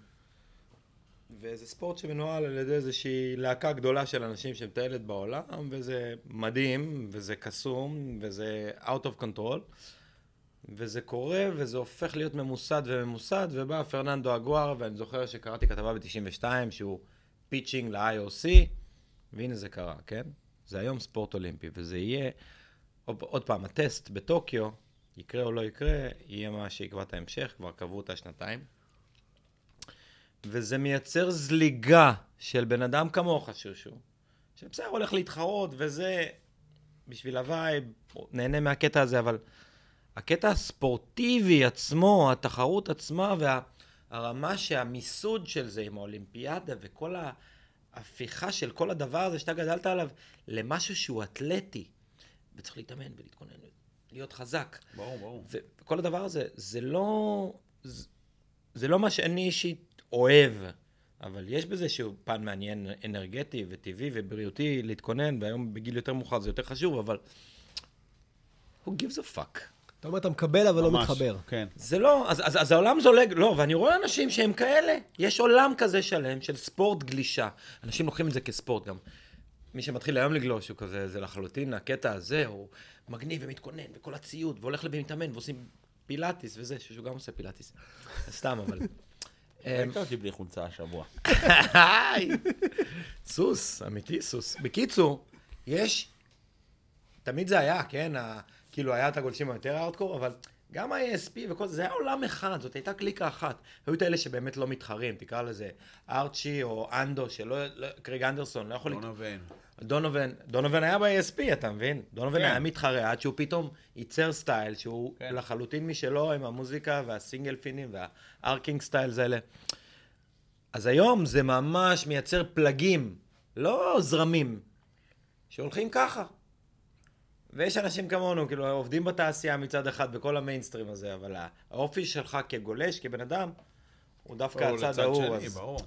וזה ספורט שמנוהל על ידי איזושהי להקה גדולה של אנשים שמטיילת בעולם, וזה מדהים, וזה קסום, וזה out of control. וזה קורה, וזה הופך להיות ממוסד וממוסד, ובא פרננדו אגואר, ואני זוכר שקראתי כתבה ב-92, שהוא pitching ל-IOC, והנה זה קרה, כן? זה היום ספורט אולימפי, וזה יהיה, עוד, פעם, הטסט בטוקיו, יקרה או לא יקרה, יהיה מה שיקבע את ההמשך, כבר קבעו אותה שנתיים. וזה מייצר זליגה של בן אדם כמוך, שרשו, שבסדר, הולך להתחרות, וזה בשביל ה vibe, נהנה מהקטע הזה, אבל הקטע הספורטיבי עצמו, התחרות עצמה והרמה שהמיסוד של זה עם האולימפיאדה וכל ההפיכה של כל הדבר הזה שאתה גדלת עליו למשהו שהוא אתלטי, וצריך להתאמן ולהתכונן, להיות חזק.
ברור, ברור.
וכל הדבר הזה, זה לא, זה, זה לא מה שאני אישית אוהב, אבל יש בזה שהוא פן מעניין, אנרגטי וטבעי ובריאותי להתכונן, והיום בגיל יותר מאוחר זה יותר חשוב, אבל who gives a fuck?
אתה אומר, אתה מקבל אבל לא
ממש,
מתחבר.
כן.
זה לא, אז, אז, אז העולם זולג, לא, ואני רואה אנשים שהם כאלה. יש עולם כזה שלם של ספורט גלישה. אנשים לוקחים את זה כספורט גם. מי שמתחיל היום לגלוש הוא כזה, זה לחלוטין הקטע הזה, הוא מגניב ומתכונן, וכל הציוד, והולך ומתאמן, ועושים פילאטיס וזה, שהוא גם עושה פילאטיס. *laughs* סתם, אבל...
ראית אותי בלי חולצה השבוע.
סוס, אמיתי סוס. בקיצור, יש, תמיד זה היה, כן? ה... כאילו, היה את הגולשים היותר הארדקור, אבל גם ה-ASP וכל זה, זה היה עולם אחד, זאת הייתה קליקה אחת. היו את אלה שבאמת לא מתחרים, תקרא לזה ארצ'י או אנדו, שלא, לא, קריג אנדרסון, לא יכול...
לא
לק-
נבין.
דונובן, דונובן היה ב-ASP, אתה מבין? דונובן
כן.
היה מתחרה עד שהוא פתאום ייצר סטייל שהוא
כן.
לחלוטין משלו עם המוזיקה וה single fin ים וה arcing styles האלה. אז היום זה ממש מייצר פלגים, לא זרמים, שהולכים ככה. ויש אנשים כמונו, כאילו, עובדים בתעשייה מצד אחד בכל המיינסטרים הזה, אבל האופי שלך כגולש, כבן אדם, הוא דווקא הצד ההוא. אז
ברור.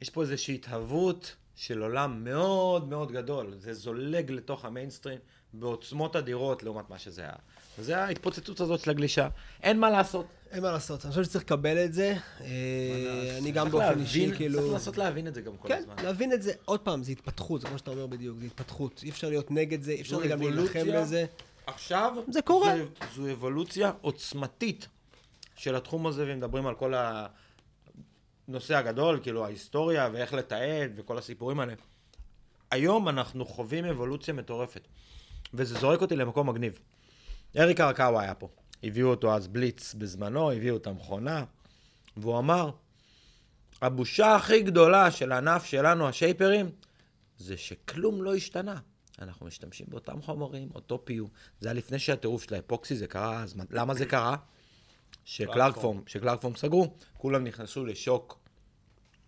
יש פה איזושהי התהוות של עולם מאוד מאוד גדול. זה זולג לתוך המיינסטרים בעוצמות אדירות לעומת מה שזה היה. וזה ההתפוצצות הזאת של הגלישה. אין מה לעשות.
אין מה לעשות, אני חושב שצריך לקבל את זה. אה, אני גם באופן אישי, כאילו...
צריך לנסות להבין את זה גם כל
כן,
הזמן.
להבין את זה, עוד פעם, זה התפתחות, זה כמו שאתה אומר בדיוק, זה התפתחות. אי אפשר להיות נגד זה, אי אפשר גם להילחם. בזה.
עכשיו,
זה קורה.
זו, זו אבולוציה עוצמתית של התחום הזה, ואם מדברים על כל הנושא הגדול, כאילו ההיסטוריה ואיך לתעד וכל הסיפורים האלה. היום אנחנו חווים אבולוציה מטורפת, וזה זורק אותי למקום מגניב. אריק ארקאווה היה פה. הביאו אותו אז בליץ בזמנו, הביאו את המכונה, והוא אמר, הבושה הכי גדולה של הענף שלנו, השייפרים, זה שכלום לא השתנה. אנחנו משתמשים באותם חומרים, אותו פיו. זה היה לפני שהטירוף של האפוקסי זה קרה, אז מה- למה זה קרה? שקלארקפורם, שקלארקפורם סגרו, כולם נכנסו לשוק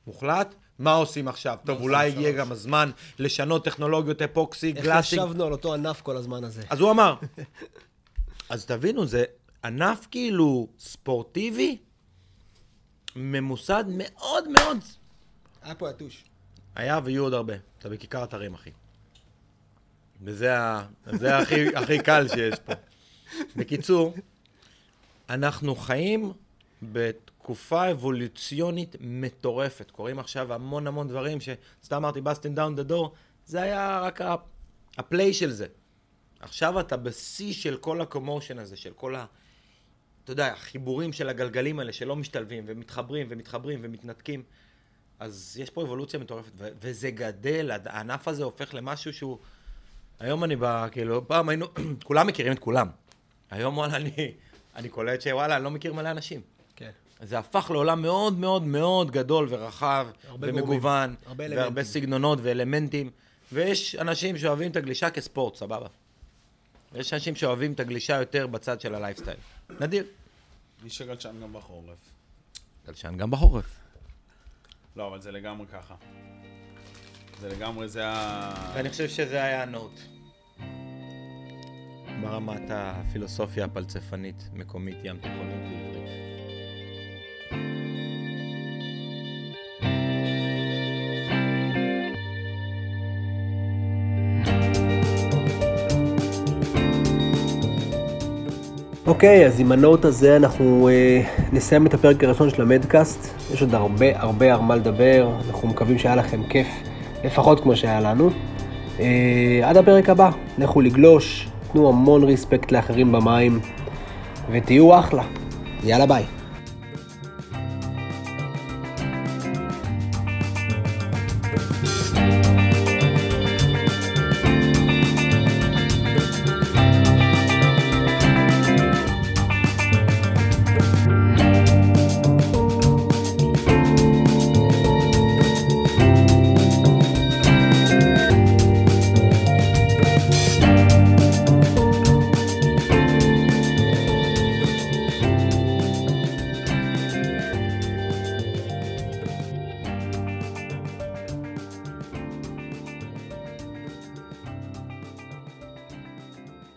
מוחלט. מה עושים עכשיו? טוב, אולי
עושים
הגיע
שלוש?
גם הזמן לשנות טכנולוגיות אפוקסי,
איך
גלאסינג.
ישבנו על אותו ענף כל הזמן הזה.
אז הוא אמר. אז תבינו, זה ענף כאילו ספורטיבי, ממוסד מאוד מאוד.
היה פה יתוש.
היה ויהיו עוד הרבה. אתה בכיכר אתרים, אחי. וזה הכי, הכי קל שיש פה. בקיצור, אנחנו חיים בתקופה אבולוציונית מטורפת. קורים עכשיו המון המון דברים שסתם אמרתי, Bustin' Down the Door, זה היה רק ה play של זה. עכשיו אתה בשיא של כל ה commotion הזה, של כל ה... אתה יודע, החיבורים של הגלגלים האלה שלא משתלבים ומתחברים ומתחברים ומתנתקים. אז יש פה אבולוציה מטורפת, ו- וזה גדל, הענף הזה הופך למשהו שהוא... היום אני בא, כאילו, פעם היינו, *clears throat* כולם מכירים את כולם. היום וואלה, אני, אני קולט שוואלה, אני לא מכיר מלא אנשים.
כן.
זה הפך לעולם מאוד מאוד מאוד גדול ורחב,
הרבה
ומגוון,
גורמים, הרבה
והרבה
אלמנטים.
סגנונות ואלמנטים, ויש אנשים שאוהבים את הגלישה כספורט, סבבה. ויש אנשים שאוהבים את הגלישה יותר בצד של הלייפסטייל. נדיר.
מי שגלשן גם בחורף.
גלשן גם בחורף.
לא, אבל זה לגמרי ככה. זה לגמרי, זה ה...
ואני חושב שזה היה הנוט. ברמת הפילוסופיה הפלצפנית, מקומית, ים תיכונית ועברית.
אוקיי, אז עם הנוט הזה אנחנו אה, נסיים את הפרק הראשון של המדקאסט. יש עוד הרבה הרבה על מה לדבר, אנחנו מקווים שהיה לכם כיף, לפחות כמו שהיה לנו. אה, עד הפרק הבא, לכו לגלוש, תנו המון ריספקט לאחרים במים, ותהיו אחלה. יאללה ביי.